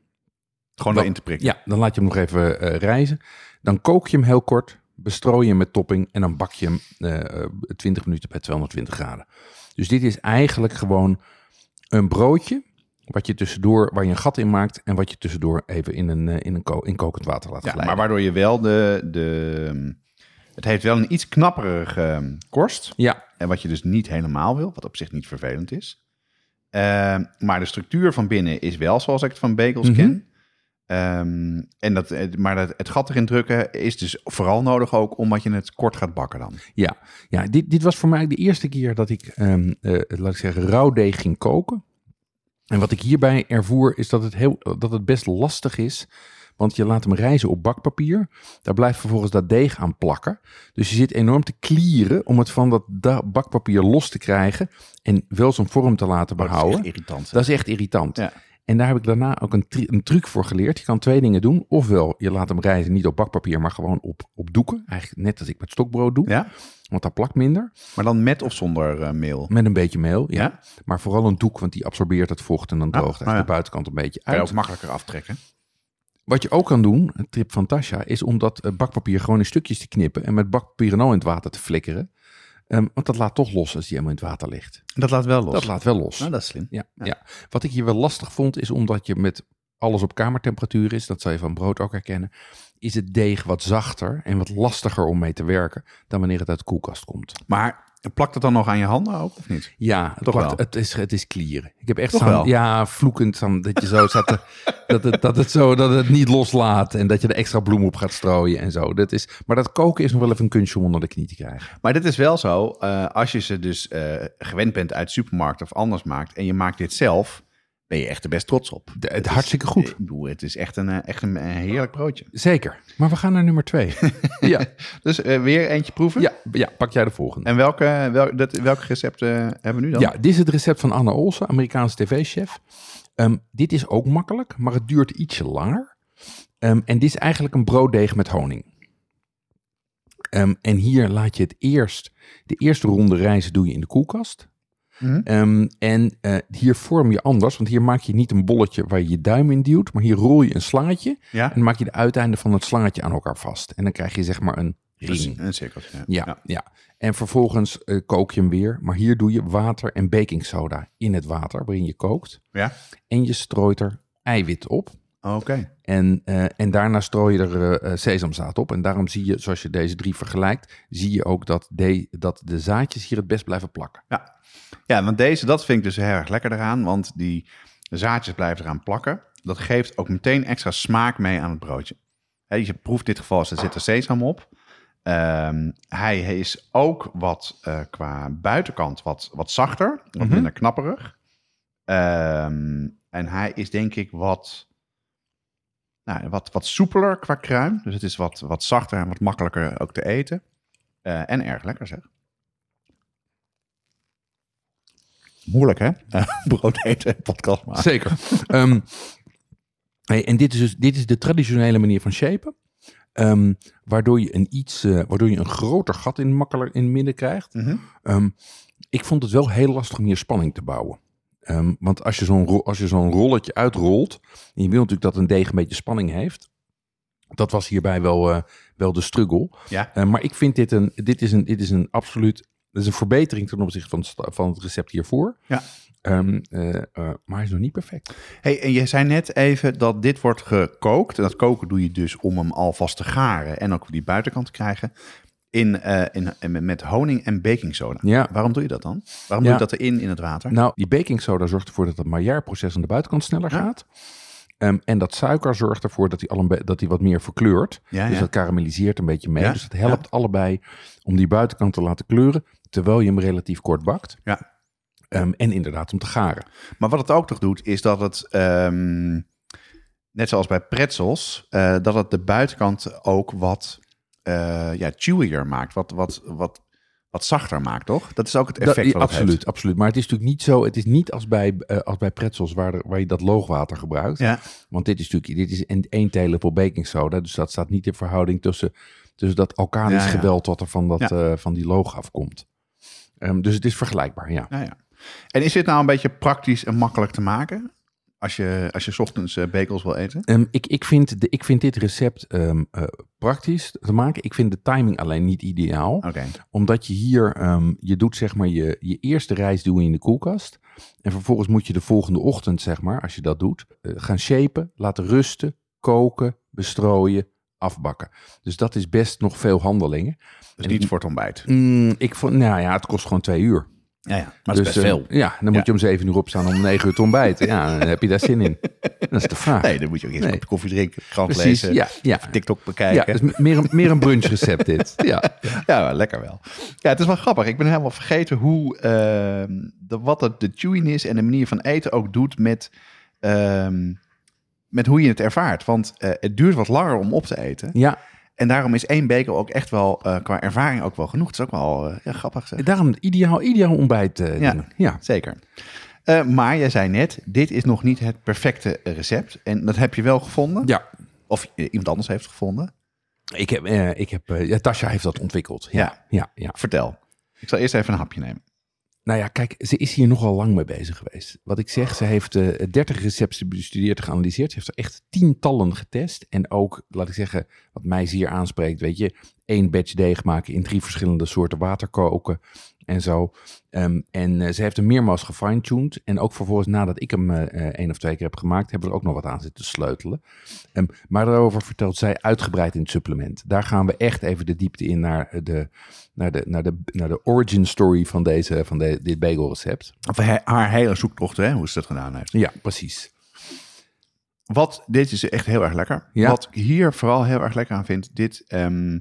Gewoon erin te prikken. Ja, dan laat je hem nog even rijzen. Dan kook je hem heel kort. Bestrooi je hem met topping. En dan bak je hem eh, 20 minuten bij 220 graden. Dus dit is eigenlijk gewoon een broodje. Wat je tussendoor, waar je een gat in maakt. En wat je tussendoor even in een, eh, in een ko- in kokend water laat Ja, glijden. maar waardoor je wel de, de... Het heeft wel een iets knapperige ehm, korst. Ja, En wat je dus niet helemaal wil. Wat op zich niet vervelend is. Ehm, maar de structuur van binnen is wel zoals ik het van bagels Mhm. ken. Ehm, en dat, eh, maar dat, het gat erin drukken is dus vooral nodig ook omdat je het kort gaat bakken dan. Ja, ja dit, dit was voor mij de eerste keer dat ik, ehm, eh, laat ik zeggen, rauwdeeg ging koken. En wat ik hierbij ervoer is dat het, heel, dat het best lastig is. Want je laat hem rijzen op bakpapier. Daar blijft vervolgens dat deeg aan plakken. Dus je zit enorm te klieren om het van dat da- bakpapier los te krijgen. En wel zijn vorm te laten Dat is behouden. echt irritant. Dat is echt irritant. Ja. En daar heb ik daarna ook een, een truc voor geleerd. Je kan twee dingen doen. Ofwel, je laat hem rijzen niet op bakpapier, maar gewoon op, op doeken. Eigenlijk net als ik met stokbrood doe. Ja? Want dat plakt minder. Maar dan met of zonder eh, meel? Met een beetje meel, ja. Ja? Maar vooral een doek, want die absorbeert het vocht en dan droogt oh eigenlijk ja. de buitenkant een beetje Kan je uit. ook makkelijker aftrekken. Wat je ook kan doen, een tip van Tasha, is om dat eh, bakpapier gewoon in stukjes te knippen en met bakpapier en al in het water te flikkeren. Ehm, want dat laat toch los als die helemaal in het water ligt. Dat laat wel los. Dat laat wel los. Nou, dat is slim. Ja, ja. Wat ik hier wel lastig vond, is omdat je met alles op kamertemperatuur is, dat zal je van brood ook herkennen, is het deeg wat zachter en wat lastiger om mee te werken dan wanneer het uit de koelkast komt. Maar plakt het dan nog aan je handen ook, of niet? Ja, het, Toch plakt- wel? het, is, het is klieren. Ik heb echt Toch wel? ja, vloekend van dat je zo [LAUGHS] zat te- dat, het, dat het zo dat het niet loslaat en dat je er extra bloem op gaat strooien en zo. Dat is, maar dat koken is nog wel even een kunstje om onder de knie te krijgen. Maar dit is wel zo, eh, als je ze dus eh, gewend bent uit supermarkt of anders maakt en je maakt dit zelf, ben je echt er best trots op. De- het is- hartstikke goed. Ik bedoel, het is echt een, eh, echt een, een heerlijk broodje. Zeker. Maar we gaan naar nummer twee. [LAUGHS] ja, Dus eh, weer eentje proeven. ja, ja, pak jij de volgende. En welke, wel, dat, welke recept eh, hebben we nu dan? Ja, dit is het recept van Anne Olsen, Amerikaanse tv-chef. Ehm, dit is ook makkelijk, maar het duurt ietsje langer. Ehm, en dit is eigenlijk een brooddeeg met honing. Ehm, en hier laat je het eerst, de eerste ronde rijzen doe je in de koelkast. Mhm. Ehm, en eh, hier vorm je anders, want hier maak je niet een bolletje waar je je duim in duwt, maar hier rol je een slangetje Ja? en dan maak je de uiteinden van het slangetje aan elkaar vast. En dan krijg je zeg maar een ring. een cirkeltje. Ja. Ja, ja. En vervolgens eh, kook je hem weer. Maar hier doe je water en baking soda in het water waarin je kookt. Ja? En je strooit er eiwit op. Oké. En, eh, en daarna strooi je er eh, eh, sesamzaad op. En daarom zie je, zoals je deze drie vergelijkt, zie je ook dat de, dat de zaadjes hier het best blijven plakken. Ja. ja, want deze, dat vind ik dus heel erg lekker eraan. Want die zaadjes blijven eraan plakken. Dat geeft ook meteen extra smaak mee aan het broodje. Je proeft dit geval, er zit er sesam op. Ehm, hij is ook wat qua buitenkant wat, wat zachter, wat Mhm. minder knapperig. Ehm, en hij is denk ik wat, nou, wat, wat soepeler qua kruim. Dus het is wat, wat zachter en wat makkelijker ook te eten. Eh, en erg lekker zeg. Moeilijk hè? [LAUGHS] Brood eten en podcast maken. Zeker. Ehm, hey, en dit is dus dit is de traditionele manier van shapen. Ehm, waardoor, je een iets, eh, waardoor je een groter gat in, makkelijk in het midden krijgt. Mhm. Ehm, ik vond het wel heel lastig om hier spanning te bouwen. Ehm, want als je zo'n ro- als je zo'n rolletje uitrolt. En je wil natuurlijk dat een deeg een beetje spanning heeft. Dat was hierbij wel, eh, wel de struggle. Ja. Eh, maar ik vind dit een, dit is een, dit is een absoluut. Dit is een verbetering ten opzichte van van het recept hiervoor. Ja. Ehm, eh, eh, maar hij is nog niet perfect. Hey, en je zei net even dat dit wordt gekookt. En dat koken doe je dus om hem alvast te garen en ook die buitenkant te krijgen. In, eh, in, in- met honing en baking soda. Ja. Waarom doe je dat dan? Waarom Ja. doe je dat erin in het water? Nou, die baking soda zorgt ervoor dat het Maillard-proces aan de buitenkant sneller Ja. gaat. Ehm, en dat suiker zorgt ervoor dat hij, al een be- dat hij wat meer verkleurt. ja, Dus dat karamelliseert een beetje mee. Dus het helpt allebei om die buitenkant te laten kleuren. Terwijl je hem relatief kort bakt. Ja. Ehm, en inderdaad om te garen. Maar wat het ook toch doet, is dat het, ehm, net zoals bij pretzels, eh, dat het de buitenkant ook wat eh ja, chewier maakt. Wat, wat, wat, wat zachter maakt, toch? Dat is ook het Dat- effect ja, wat het absoluut, heeft. absoluut. Maar het is natuurlijk niet zo. Het is niet als bij, eh, als bij pretzels waar, waar je dat loogwater gebruikt. Ja, Want dit is natuurlijk dit is één theelepel baking soda. Dus dat staat niet in verhouding tussen, tussen dat alkalisch Ja, ja. geweld wat er van, dat, Ja. eh, van die loog afkomt. Ehm, dus het is vergelijkbaar, ja. ja, ja. En is dit nou een beetje praktisch en makkelijk te maken? Als je, als je 's ochtends eh, bagels wil eten? Ehm, ik, ik, vind de, ik vind dit recept ehm, eh, praktisch te maken. Ik vind de timing alleen niet ideaal. Omdat je hier, ehm, je doet zeg maar je, je eerste reis doe je in de koelkast. En vervolgens moet je de volgende ochtend, zeg maar, als je dat doet, eh, gaan shapen, laten rusten, koken, bestrooien, afbakken. Dus dat is best nog veel handelingen. Dus niet voor het ontbijt. Mm, ik vond, nou ja, het kost gewoon twee uur. Ja, ja. Maar dat is best eh, veel. Ja, dan moet Ja. je om zeven uur opstaan om negen uur te ontbijten. Ja, dan heb je daar zin in. Dat is de vraag. Nee, dan moet je ook eerst Nee. een koffie drinken, krant Precies, lezen, ja, ja. TikTok Ja, bekijken. dus meer een, meer een brunchrecept dit. [LAUGHS] Ja. Ja, lekker wel. Ja, het is wel grappig. Ik ben helemaal vergeten hoe ehm, de, wat het, de chewiness en de manier van eten ook doet met, ehm, met hoe je het ervaart. Want eh, het duurt wat langer om op te eten. ja, En daarom is één beker ook echt wel eh, qua ervaring ook wel genoeg. Het is ook wel eh, ja, grappig. Zeg. daarom ideaal, ideaal ontbijt. eh, Ja. doen. ja. Zeker. Maar jij zei net, dit is nog niet het perfecte recept. En dat heb je wel gevonden? Ja, Of iemand anders heeft gevonden? ik heb, ik heb ja, Tasja heeft dat ontwikkeld. Ja. ja, ja. Vertel. Ik zal eerst even een hapje nemen. Nou ja, kijk, ze is hier nogal lang mee bezig geweest. Wat ik zeg, ze heeft eh 30 recepten bestudeerd geanalyseerd. Ze heeft er echt tientallen getest. En ook, laat ik zeggen, wat mij zeer aanspreekt, weet je, één batch deeg maken in drie verschillende soorten water koken en zo. Ehm, en eh, ze heeft hem meermaals gefine-tuned. En ook vervolgens, nadat ik hem eh, eh, één of twee keer heb gemaakt, hebben we er ook nog wat aan zitten sleutelen. Ehm, maar daarover vertelt zij uitgebreid in het supplement. Daar gaan we echt even de diepte in naar de, naar de, naar de, naar de origin story van, deze, van de, dit bagelrecept. Of haar hele zoektocht, hè, hoe ze dat gedaan heeft. Ja, precies. Wat, dit is echt heel erg lekker. Ja. Wat ik hier vooral heel erg lekker aan vind, dit, ehm,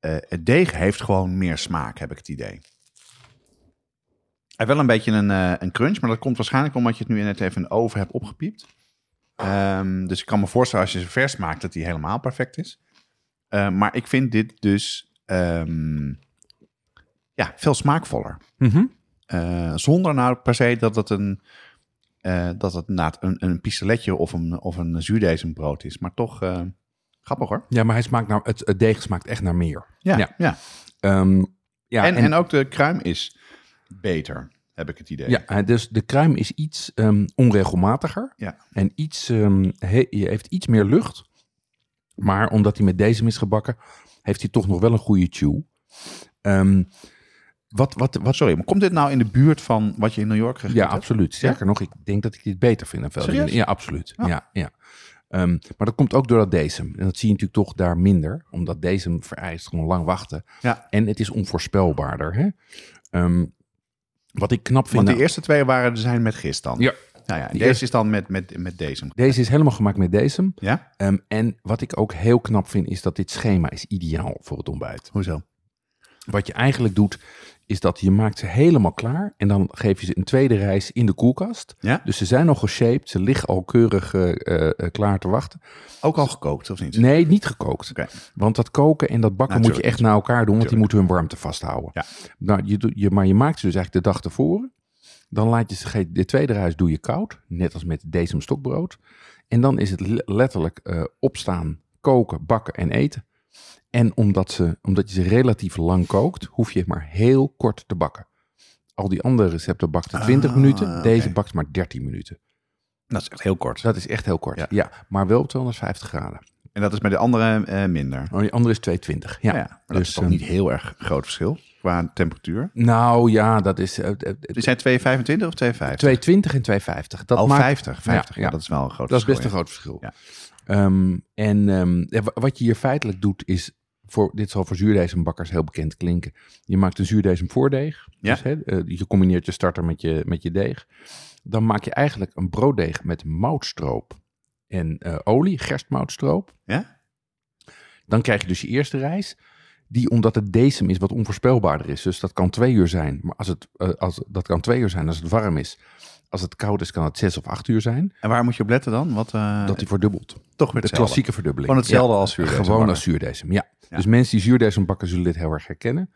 eh, het deeg heeft gewoon meer smaak, heb ik het idee. Heeft wel een beetje een, eh, een crunch, maar dat komt waarschijnlijk omdat je het nu net even de oven hebt opgepiept. Ehm, dus ik kan me voorstellen als je ze vers maakt dat die helemaal perfect is. Eh, maar ik vind dit dus ehm, ja, veel smaakvoller. Mhm. Eh, zonder nou per se dat het een, eh, dat het een, een pistoletje of een, of een zuurdesembrood is. Maar toch eh, grappig hoor. Ja, maar hij smaakt naar, het, het deeg smaakt echt naar meer. Ja, Ja. ja. Ehm, ja, en, en, ook de kruim is beter, heb ik het idee. ja, eh, dus de kruim is iets ehm, onregelmatiger. Ja. En iets, ehm, he- je heeft iets meer lucht. Maar omdat hij met deze is gebakken, heeft hij toch nog wel een goede chew. Ehm, wat, wat, wat, Sorry, maar komt dit nou in de buurt van wat je in New York gegeten ja, hebt? absoluut. Sterker nog, ik denk dat ik dit beter vind dan dingen. Ja, absoluut. Ja. Ja, ja. Maar dat komt ook door dat decem. En dat zie je natuurlijk toch daar minder. Omdat decem vereist gewoon lang wachten. Ja. En het is onvoorspelbaarder. Hè? Wat ik knap vind... Want de nou- eerste twee waren zijn met gist dan. Ja. Nou ja, deze is dan met, met, met deze. Deze is helemaal gemaakt met decem. Ja? Ehm, en wat ik ook heel knap vind, is dat dit schema is ideaal voor het ontbijt. Hoezo? Wat je eigenlijk doet, is dat je maakt ze helemaal klaar. En dan geef je ze een tweede reis in de koelkast. Ja? Dus ze zijn al geshaped, ze liggen al keurig eh, eh, eh, klaar te wachten. Ook al gekookt, of niet? Nee, niet gekookt. Want dat koken en dat bakken moet je echt naar elkaar doen, want die moeten hun warmte vasthouden. Ja. Nou, je, je, maar je maakt ze dus eigenlijk de dag tevoren. Dan laat je ze, de tweede reis doe je koud, net als met deze stokbrood. En dan is het le- letterlijk opstaan, koken, bakken en eten. En omdat, ze, omdat je ze relatief lang kookt, hoef je maar heel kort te bakken. Al die andere recepten bakten 20 Ah, minuten, deze bakt maar 13 minuten. Dat is echt heel kort. Dat is echt heel kort. Ja. Ja, maar wel op 250 graden. En dat is bij de andere eh, minder. Oh, die andere is 220. Ja. Ja, maar dat dus, is toch ehm, niet heel erg groot verschil qua temperatuur. Nou ja, dat is eh, Die zijn 225 of 250? 220 en 250. Dat oh, maakt, 50. 50. Ja, dat is wel een groot Dat is best verschil. een groot verschil. Ehm, en ehm, wa- wat je hier feitelijk doet is, voor, dit zal voor zuurdesembakkers heel bekend klinken. Je maakt een zuurdesem voordeeg. Ja. Dus, hè, eh, je combineert je starter met je, met je deeg. Dan maak je eigenlijk een brooddeeg met moutstroop en eh, olie, gerstmoutstroop. Ja? Dan krijg je dus je eerste reis. Die, omdat het decem is, wat onvoorspelbaarder is. Dus dat kan twee uur zijn. Maar als het, eh, als, dat kan twee uur zijn als het warm is. Als het koud is, kan het zes of acht uur zijn. En waar moet je op letten dan? Wat, eh, Dat die verdubbelt. toch weer De hetzelfde. klassieke verdubbeling. Gewoon hetzelfde Ja, als zuurdesem Gewoon als zuurdesem, ja. Ja. Dus mensen die zuurdesem bakken zullen dit heel erg herkennen.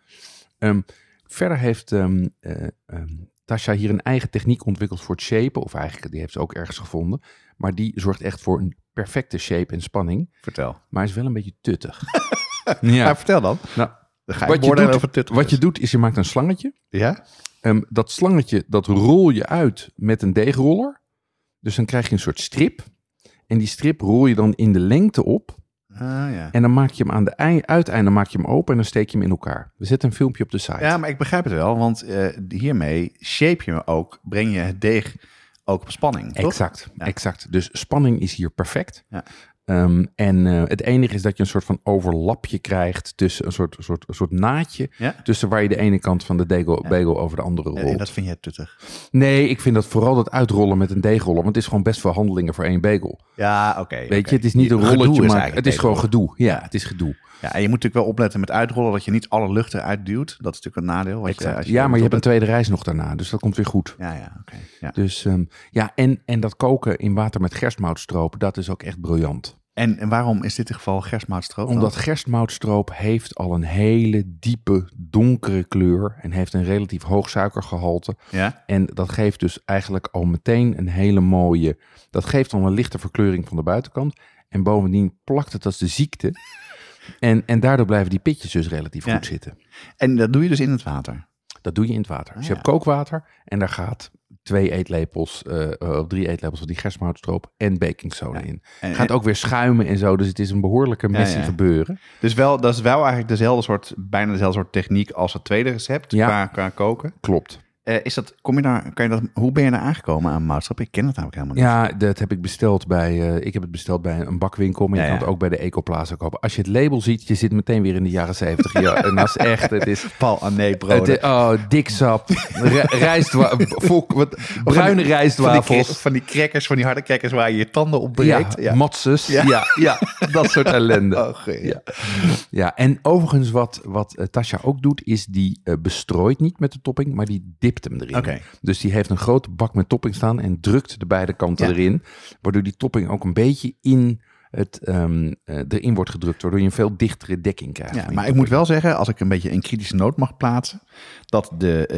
Ehm, verder heeft ehm, Tasha hier een eigen techniek ontwikkeld voor het shapen. Of eigenlijk, die heeft ze ook ergens gevonden. Maar die zorgt echt voor een perfecte shape en spanning. Vertel. Maar is wel een beetje tuttig. [LAUGHS] [LAUGHS] Ja. vertel dan. Nou, Dan ga wat je, doet, over wat je is. doet is je maakt een slangetje. Ja? Ehm, dat slangetje, dat rol je uit met een deegroller. Dus dan krijg je een soort strip. En die strip rol je dan in de lengte op. Ah, ja. En dan maak je hem aan de ei- uiteinde maak je hem open en dan steek je hem in elkaar. We zetten een filmpje op de site. ja, maar ik begrijp het wel. Want eh, hiermee shape je me ook, breng je het deeg ook op spanning, toch? exact, Ja. exact. Dus spanning is hier perfect. Ja. Ehm, en eh, het enige is dat je een soort van overlapje krijgt tussen een soort, soort, soort naadje. Ja. Tussen waar je de ene kant van de degel, bagel over de andere rolt. en dat vind jij tuttig? Nee, ik vind dat vooral dat uitrollen met een deegroller. Want het is gewoon best veel handelingen voor één bagel. Ja, oké. Weet je, het is niet een rolletje, maar het is gewoon gedoe. Ja, het is gedoe. Ja, en je moet natuurlijk wel opletten met uitrollen dat je niet alle lucht eruit duwt. Dat is natuurlijk een nadeel. Wat je, ja, maar je hebt een tweede reis nog daarna, dus dat komt weer goed. Ja, ja, oké. Ja. Dus ehm, ja, en, en dat koken in water met gerstmoutstroop, dat is ook echt briljant. En, en waarom is dit in geval gerstmoutstroop? dan? Omdat gerstmoutstroop heeft al een hele diepe, donkere kleur en heeft een relatief hoog suikergehalte. Ja? En dat geeft dus eigenlijk al meteen een hele mooie, dat geeft al een lichte verkleuring van de buitenkant. En bovendien plakt het als de ziekte. [LAUGHS] En, en daardoor blijven die pitjes dus relatief Ja. goed zitten. En dat doe je dus in het water? Dat doe je in het water. Dus Ah, je ja. hebt kookwater en daar gaat twee eetlepels, of drie eetlepels van die gerstmoutstroop en baking soda Ja. in. En, Gaat ook weer schuimen en zo, dus het is een behoorlijke messie ja. gebeuren. Dus wel, dat is wel eigenlijk dezelfde soort, bijna dezelfde soort techniek als het tweede recept qua koken. Klopt. Eh, is dat, kom je daar, kan je dat, hoe ben je daar aangekomen aan moutstrap? Ik ken het namelijk helemaal niet. Ja, dat heb ik besteld bij, eh, ik heb het besteld bij een bakwinkel, maar je Ja, kan ja. het ook bij de Ecoplaza kopen. Als je het label ziet, je zit meteen weer in de jaren zeventig. ja, en dat is echt, het is... [LAUGHS] Paul Het broden. is oh, dik sap, Ri- rijstwa- volk- wat, bruine rijstwafels. van die crackers, van die harde crackers waar je je tanden op Ja, breekt. Ja. matses. Ja. Ja. Ja, dat soort [LAUGHS] ellende. Oh. Ja. Ja, en overigens wat, wat eh, Tasha ook doet, is die bestrooit niet met de topping, maar die hem erin. Dus die heeft een grote bak met topping staan en drukt de beide kanten Ja. erin, waardoor die topping ook een beetje in het, ehm, eh, erin wordt gedrukt, waardoor je een veel dichtere dekking krijgt. Ja, maar ik moet wel zeggen, als ik een beetje een kritische noot mag plaatsen, dat de, eh,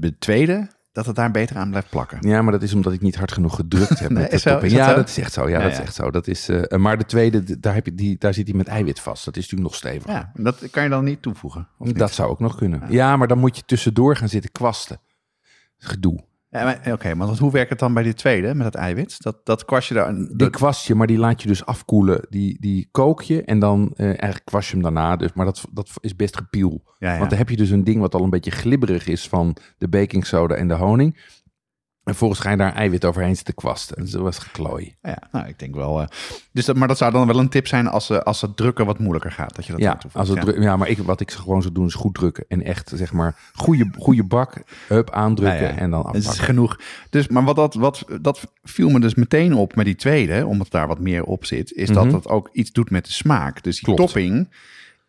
de tweede, dat het daar beter aan blijft plakken. Ja, maar dat is omdat ik niet hard genoeg gedrukt heb [LAUGHS] Nee, met de zo? dat ja, zo? dat is echt zo. Ja, Ja, dat is echt zo. Dat is, eh, maar de tweede, daar, heb je die, daar zit hij met eiwit vast. Dat is natuurlijk nog steviger. Ja, dat kan je dan niet toevoegen. Of niet? dat zou ook nog kunnen. Ja, maar dan moet je tussendoor gaan zitten kwasten. Gedoe. Ja, Oké, maar hoe werkt het dan bij die tweede met het eiwit? Dat, dat kwast je daar... een- Die kwast je, maar die laat je dus afkoelen. Die, die kook je en dan eh, eigenlijk kwast je hem daarna. Dus, maar dat, dat is best gepiel. ja, ja. Want dan heb je dus een ding wat al een beetje glibberig is van de baking soda en de honing. En vervolgens ga je daar eiwit overheen zitten kwasten. En zo was geklooi. Ja, nou, ik denk wel. eh, dus dat, maar dat zou dan wel een tip zijn als, eh, als het drukken wat moeilijker gaat. Dat je dat Ja, als het ja. ja, maar ik, wat ik gewoon zou doen is goed drukken. En echt, zeg maar, goede, goede bak, hup, aandrukken Nou ja, en dan Het is afpakken. genoeg. Dus, maar wat dat, wat, dat viel me dus meteen op met die tweede, omdat daar wat meer op zit, is dat Mhm. dat ook iets doet met de smaak. Dus die Klopt. topping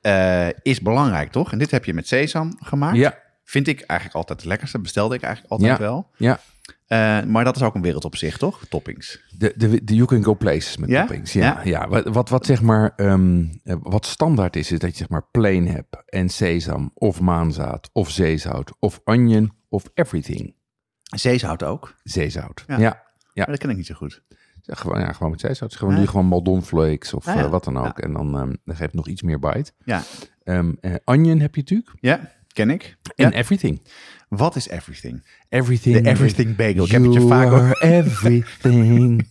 eh, is belangrijk, toch? En dit heb je met sesam gemaakt. Ja, Vind ik eigenlijk altijd het lekkerste. Bestelde ik eigenlijk altijd Ja. wel. ja. Eh, maar dat is ook een wereld op zich, toch? Toppings. De, de, de you can go places met Ja? toppings. Ja, Ja. ja. Wat, wat, wat zeg maar, ehm, eh, wat standaard is, is dat je zeg maar plain hebt en sesam of maanzaad of zeezout of onion of everything. Zeezout ook. Zeezout. Ja. Ja. Dat ken ik niet zo goed. Ja, gewoon, ja, gewoon met zeezout. Gewoon, je gewoon maldon flakes of Ah, eh, wat dan ook. En dan, ehm, dan geeft het nog iets meer bite. Ja, eh, onion heb je natuurlijk. ja ken ik. En everything. Wat is everything? Everything. De everything bagel. Ik heb het je vaak are [LAUGHS] everything.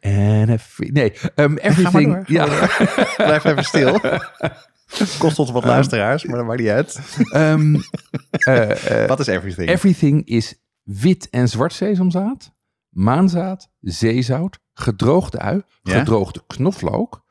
And every... Nee, ehm, everything. door, ja. [LAUGHS] Blijf even stil. Kost ons wat luisteraars, maar dat maakt niet uit. Ehm, [LAUGHS] eh, eh, Wat is everything? everything is wit en zwart sesamzaad, maanzaad, zeezout, gedroogde ui, Ja? gedroogde knoflook.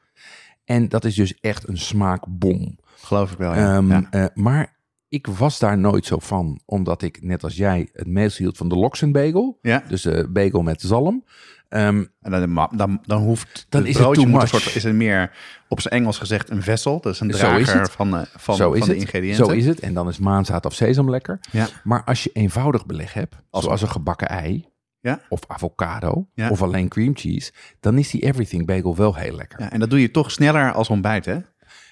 En dat is dus echt een smaakbom. Geloof ik wel, ja. Ehm, ja. eh, maar ik was daar nooit zo van, omdat ik, net als jij, het meest hield van de Loxenbagel. Ja. Dus de bagel met zalm. Ehm, En dan, dan, dan hoeft Dan het is het broodje moet een much. soort, is het meer op zijn Engels gezegd een vessel. Dat is een Zo drager is van, eh, van, zo is van de het. ingrediënten. Zo is het. En dan is maanzaad of sesam lekker. Ja. Maar als je eenvoudig beleg hebt, Als- zoals een gebakken ei, Ja. of avocado, Ja. of alleen cream cheese, dan is die everything bagel wel heel lekker. Ja, en dat doe je toch sneller als ontbijt, hè?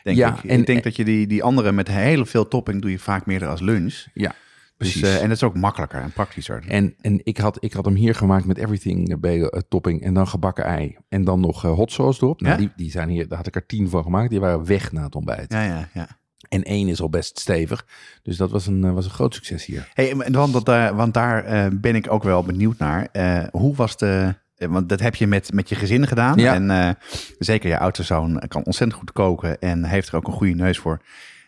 Denk Ja, ik. en- ik denk dat je die, die andere met heel veel topping doe je vaak meer als lunch. Ja, Dus, precies. eh, en dat is ook makkelijker en praktischer. en en ik, had, ik had hem hier gemaakt met everything eh, eh, topping en dan gebakken ei. En dan nog eh, hot sauce erop. Nou, Ja? die, die zijn hier, daar had ik er tien van gemaakt. Die waren weg na het ontbijt. Ja, ja, ja. En één is al best stevig. Dus dat was een, was een groot succes hier. Hey, want, dat, want daar ben ik ook wel benieuwd naar. Hoe was de... eh, Want dat heb je met, met je gezin gedaan. Ja. En eh, zeker je oudste zoon kan ontzettend goed koken. En heeft er ook een goede neus voor.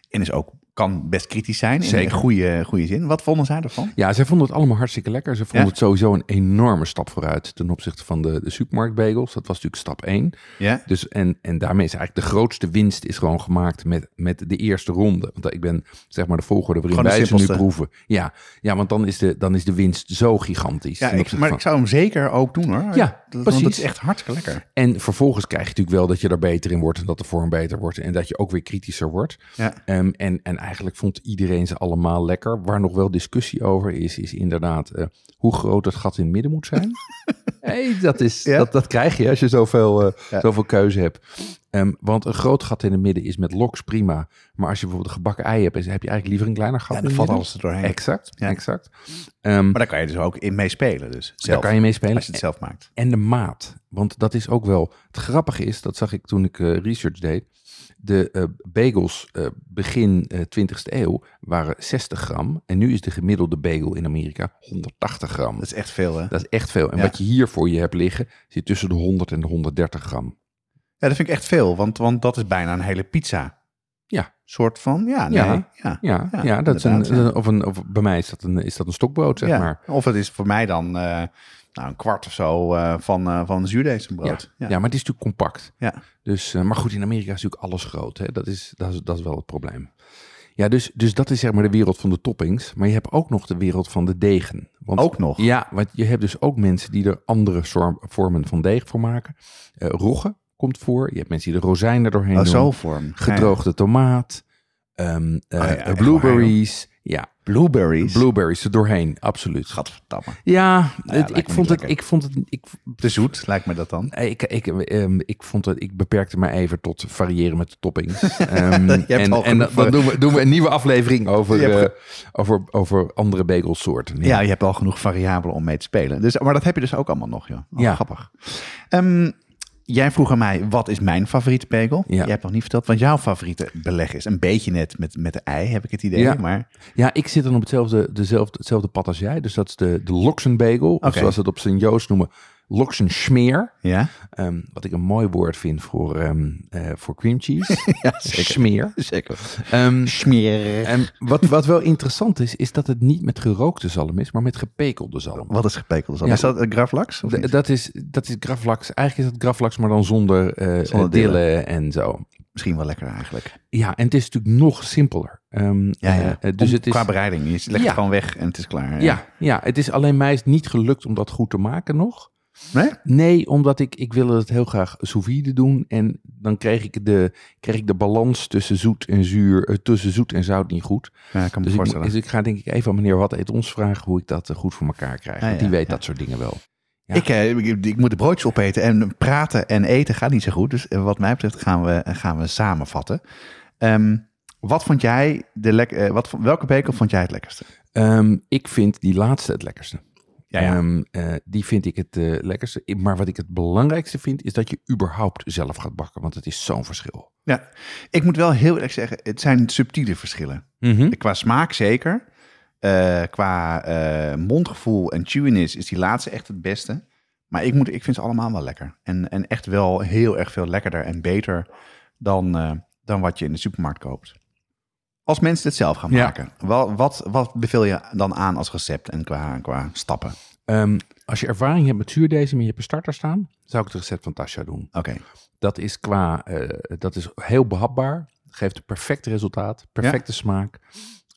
En is ook, kan best kritisch zijn. In Zeker. een goede, goede zin. Wat vonden zij ervan? Ja, zij vonden het allemaal hartstikke lekker. Ze vonden Ja? het sowieso een enorme stap vooruit ten opzichte van de, de supermarktbagels. Dat was natuurlijk stap 1. Ja? Dus en, en daarmee is eigenlijk de grootste winst is gewoon gemaakt met, met de eerste ronde. Want ik ben zeg maar de volgorde waarin de wij ze nu proeven. Ja, ja want dan is, de, dan is de winst zo gigantisch. Ja, ik, maar van- ik zou hem zeker ook doen hoor. Ja, dat, precies. Want dat is echt hartstikke lekker. En vervolgens krijg je natuurlijk wel dat je er beter in wordt en dat de vorm beter wordt en dat je ook weer kritischer wordt. Ja. Ehm, en, en eigenlijk vond iedereen ze allemaal lekker. Waar nog wel discussie over is, is inderdaad eh, hoe groot het gat in het midden moet zijn. [LAUGHS] hey, dat, is, Ja? dat, dat krijg je als je zoveel, Ja. zoveel keuze hebt. Ehm, want een groot gat in het midden is met loks prima. Maar als je bijvoorbeeld een gebakken ei hebt, heb je eigenlijk liever een kleiner gat Ja, dan valt alles er doorheen. Exact, Ja. exact. Ehm, Maar daar kan je dus ook in mee spelen. Dus zelf, daar kan je mee spelen. Als je het zelf maakt. En de maat. Want dat is ook wel. Het grappige is, dat zag ik toen ik eh, research deed. De eh, bagels eh, begin eh 20e eeuw waren 60 gram. En nu is de gemiddelde bagel in Amerika 180 gram. Dat is echt veel hè. Dat is echt veel. En Ja. wat je hier voor je hebt liggen, zit tussen de 100 en de 130 gram. Ja, dat vind ik echt veel. Want, want dat is bijna een hele pizza. Ja. Soort van, ja, nee. Ja. Ja, Ja, ja, Ja, dat is een. Of, een, of bij mij is dat een, is dat een stokbrood, zeg maar. Of het is voor mij dan nou, een kwart of zo eh, van, eh van een zuurdesembrood. Ja. Ja. maar het is natuurlijk compact. Ja. Dus, eh, maar goed, in Amerika is natuurlijk alles groot. Hè? Dat, is, dat, is, dat is wel het probleem. Ja, dus, dus dat is zeg maar de wereld van de toppings. Maar je hebt ook nog de wereld van de degen. Want, Ook nog? Ja, want je hebt dus ook mensen die er andere vormen van deeg voor maken. Rogge komt voor. Je hebt mensen die er rozijnen doorheen Oh, doen. zo vorm. Gedroogde tomaat. ja, echt blueberries. Ja, Blueberries. blueberries er doorheen. Absoluut. Gadverdamme. Ja, ja, het- ik, vond het, ik vond het... Ik, Te zoet, lijkt me dat dan. ik, ik, ehm, ik vond het, ik beperkte me even tot variëren met de toppings. [LAUGHS] Hebt en al en dan doen we, doen we een nieuwe aflevering over, hebt eh, over, over andere bagelsoorten. Ja, je hebt al genoeg variabelen om mee te spelen. Dus, maar dat heb je dus ook allemaal nog, joh. Oh, Ja. Grappig. Ehm, jij vroeg aan mij, wat is mijn favoriete bagel? Ja. Jij hebt nog niet verteld wat jouw favoriete beleg is. Een beetje net met, met de ei, heb ik het idee. Ja. Maar Ja, ik zit dan op hetzelfde, dezelfde, hetzelfde pad als jij. Dus dat is de, de Loxenbagel. Of Oké. zoals ze het op zijn Joost noemen, Loksen Schmeer. Ja, Ehm, wat ik een mooi woord vind voor, ehm, eh, voor cream cheese. [LAUGHS] ja zeker. Smeer. Zeker. Smeren. en wat, wat wel interessant is, is dat het niet met gerookte zalm is, maar met gepekelde zalm. Wat is gepekeld? Ja. Is dat graflax? niet? dat, is, dat is graflax. Eigenlijk is het graflax, maar dan zonder, eh Zonder dillen en zo. Misschien wel lekker eigenlijk. Ja, en het is natuurlijk nog simpeler. Ehm, Ja, ja. eh, dus Om- het is, Qua bereiding. Je legt Ja. het gewoon weg en het is klaar. ja, ja, het is alleen mij is niet gelukt om dat goed te maken nog. Nee? Nee, omdat ik, ik wilde het heel graag sous vide doen. En dan kreeg ik de, kreeg ik de balans tussen zoet en zuur, eh, tussen zoet en zout niet goed. Ja, ik kan me Dus ik, dus ik ga denk ik even aan meneer Wat eet ons vragen hoe ik dat eh, goed voor elkaar krijg. Want die ja, weet ja. dat soort dingen wel. Ja. Ik, eh, ik, ik moet de broodjes opeten en praten en eten gaat niet zo goed. Dus wat mij betreft gaan we, gaan we samenvatten. Ehm, wat vond jij de lek eh, wat, welke bekel vond jij het lekkerste? Ehm, ik vind die laatste het lekkerste. Ja, ja. Ehm, eh, die vind ik het eh, lekkerste. Maar wat ik het belangrijkste vind, is dat je überhaupt zelf gaat bakken. Want het is zo'n verschil. Ja, ik moet wel heel eerlijk zeggen, het zijn subtiele verschillen. Qua smaak zeker. Eh, qua mondgevoel en chewiness is die laatste echt het beste. Maar ik, moet, ik vind ze allemaal wel lekker. En, en echt wel heel erg veel lekkerder en beter dan, dan wat je in de supermarkt koopt. Als mensen het zelf gaan Ja. maken, wat, wat, wat beveel je dan aan als recept en qua, qua stappen? Ehm, als je ervaring hebt met zuurdesem en je hebt een starter staan, zou ik het recept van Tasha doen. Oké, Dat is qua, eh, dat is heel behapbaar. Geeft een perfect resultaat, perfecte smaak.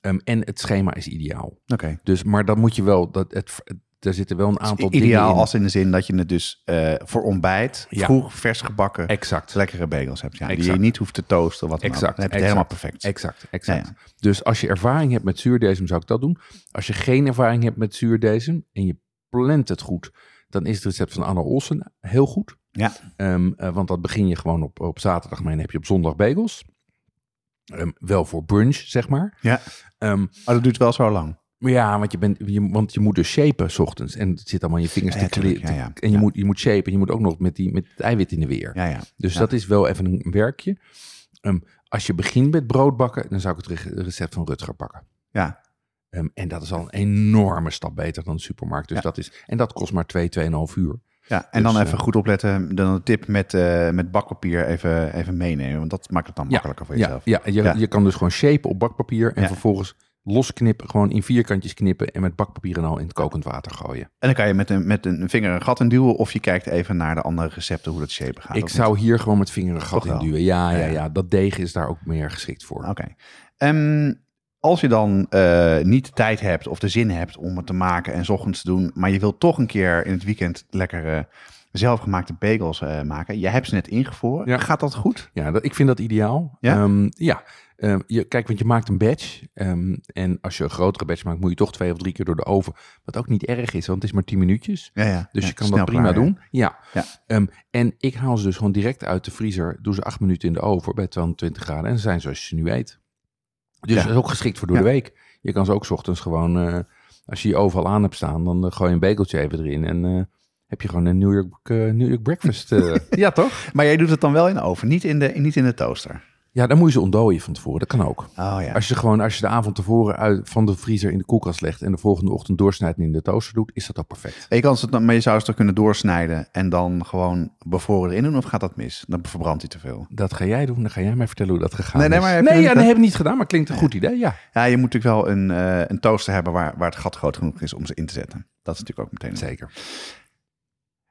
Ehm, en het schema is ideaal. oké. Dus, maar dan moet je wel, dat het, er zitten wel een aantal dingen Ideaal als in de zin dat je het dus eh, voor ontbijt, Ja. vroeg, vers gebakken, Exact. lekkere bagels hebt. Ja, Die je niet hoeft te toasten. Wat. Exact, Dan heb je exact, helemaal perfect. Exact, exact. Ja, Dus als je ervaring hebt met zuurdesem, zou ik dat doen. Als je geen ervaring hebt met zuurdesem en je plant het goed, dan is het recept van Anne Olsen heel goed. Ja. Ehm, eh, want dat begin je gewoon op, op zaterdag, maar dan heb je op zondag bagels. Ehm, wel voor brunch, zeg maar. Ja. Ehm, Maar dat duurt wel zo lang. Ja, want je, bent, je, want je moet dus shapen 's ochtends. En het zit allemaal in je vingers Ja, te tuurlijk. klitten. Ja, ja. En je, moet, je moet shapen. En je moet ook nog met, die, met het eiwit in de weer. Ja, ja. Dus dat is wel even een werkje. Ehm, als je begint met brood bakken, dan zou ik het re- recept van Rutger pakken. Ja. Ehm, en dat is al een enorme stap beter dan de supermarkt. Dus dat is, en dat kost maar 2, 2,5 uur. ja. En Dus, dan even eh, goed opletten. Dan een tip met, eh, met bakpapier even, even meenemen. Want dat maakt het dan makkelijker voor jezelf. ja, je, Ja. je kan dus gewoon shapen op bakpapier en vervolgens losknippen, gewoon in vierkantjes knippen en met bakpapier en al in het kokend water gooien. En dan kan je met een, met een vinger een gat in duwen. Of je kijkt even naar de andere recepten hoe dat shapen gaat. ik zou hier gewoon met vinger een gat in duwen. Ja, ja, Ja. Dat deeg is daar ook meer geschikt voor. Oké. Ehm, als je dan eh, niet de tijd hebt of de zin hebt om het te maken en 's ochtends te doen. Maar je wilt toch een keer in het weekend lekkere zelfgemaakte bagels eh, maken. Je hebt ze net ingevroren. Ja. Gaat dat goed? Ja, dat, ik vind dat ideaal. Ja? Ehm, ja. Ehm, je, kijk, want je maakt een batch. ehm, en als je een grotere batch maakt, moet je toch twee of drie keer door de oven. Wat ook niet erg is, want het is maar 10 minuutjes. Ja, ja. Dus Ja, je kan dat prima klaar, doen. Ja. Ehm, en ik haal ze dus gewoon direct uit de vriezer. Doe ze acht minuten in de oven bij 220 graden. En ze zijn zoals je ze nu eet. Dus dat is ook geschikt voor door de week. Je kan ze ook 's ochtends gewoon, eh, als je je oven al aan hebt staan, dan eh, gooi je een bekeltje even erin. En eh, heb je gewoon een New York, New York breakfast. [LAUGHS] ja, toch? Maar jij doet het dan wel in de oven, niet in de, niet in de toaster. Ja, dan moet je ze ontdooien van tevoren. Dat kan ook. Oh ja. Als je gewoon, als je de avond tevoren uit, van de vriezer in de koelkast legt en de volgende ochtend doorsnijdt en in de toaster doet, is dat ook perfect. Je kan het, maar je zou het toch kunnen doorsnijden en dan gewoon bevroren erin doen of gaat dat mis? Dan verbrandt hij te veel. Dat ga jij doen, dan ga jij mij vertellen hoe dat gegaan Nee, nee, is. maar je nee, ja, dat- heb ik niet gedaan, maar klinkt een goed idee, ja. Ja, je moet natuurlijk wel een, eh, een toaster hebben waar, waar het gat groot genoeg is om ze in te zetten. Dat is natuurlijk ook meteen. Zeker.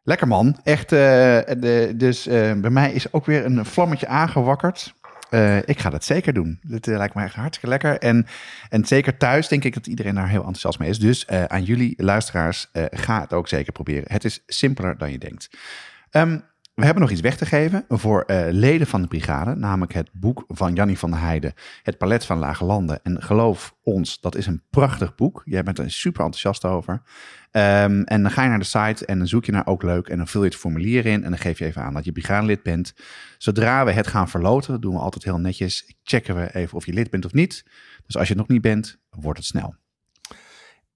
Lekker man. Echt, eh, de, dus eh, bij mij is ook weer een vlammetje aangewakkerd. Eh, ik ga dat zeker doen. Dit eh, lijkt me echt hartstikke lekker. En, en zeker thuis denk ik dat iedereen daar heel enthousiast mee is. Dus eh, aan jullie luisteraars, ga het ook zeker proberen. Het is simpeler dan je denkt. Ehm, we hebben nog iets weg te geven voor eh, leden van de brigade. Namelijk het boek van Jannie van der Heijden. Het palet van Lage Landen. En geloof ons, dat is een prachtig boek. Jij bent er super enthousiast over. Ehm, en dan ga je naar de site en dan zoek je naar ook leuk. En dan vul je het formulier in. En dan geef je even aan dat je brigadelid bent. Zodra we het gaan verloten, doen we altijd heel netjes. Checken we even of je lid bent of niet. Dus als je het nog niet bent, wordt het snel.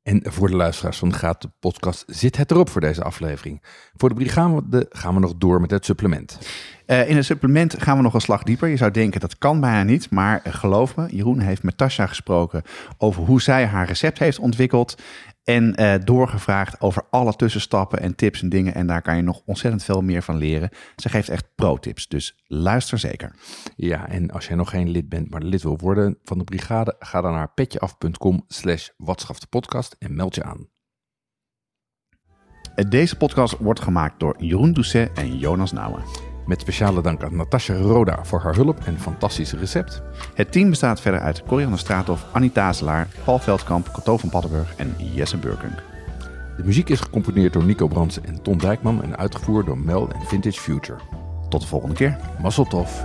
En voor de luisteraars van de Gaat podcast zit het erop voor deze aflevering. Voor de brigade gaan we nog door met het supplement. Eh, in het supplement gaan we nog een slag dieper. Je zou denken dat kan bijna niet, maar eh, geloof me, Jeroen heeft met Tasja gesproken over hoe zij haar recept heeft ontwikkeld. En uh, doorgevraagd over alle tussenstappen en tips en dingen. En daar kan je nog ontzettend veel meer van leren. Ze geeft echt pro-tips, dus luister zeker. Ja, en als jij nog geen lid bent, maar lid wil worden van de brigade, ga dan naar petjeaf.com slash podcast en meld je aan. Deze podcast wordt gemaakt door Jeroen Doucet en Jonas Nouwen. Met speciale dank aan Natasja Roda voor haar hulp en fantastische recept. Het team bestaat verder uit Corianne Straathof, Annie Tazelaar, Paul Veldkamp, Cato van Paddenburg en Jesse Burkunk. De muziek is gecomponeerd door Nico Brandsen en Ton Dijkman en uitgevoerd door Mel en Vintage Future. Tot de volgende keer. Mazzel tof.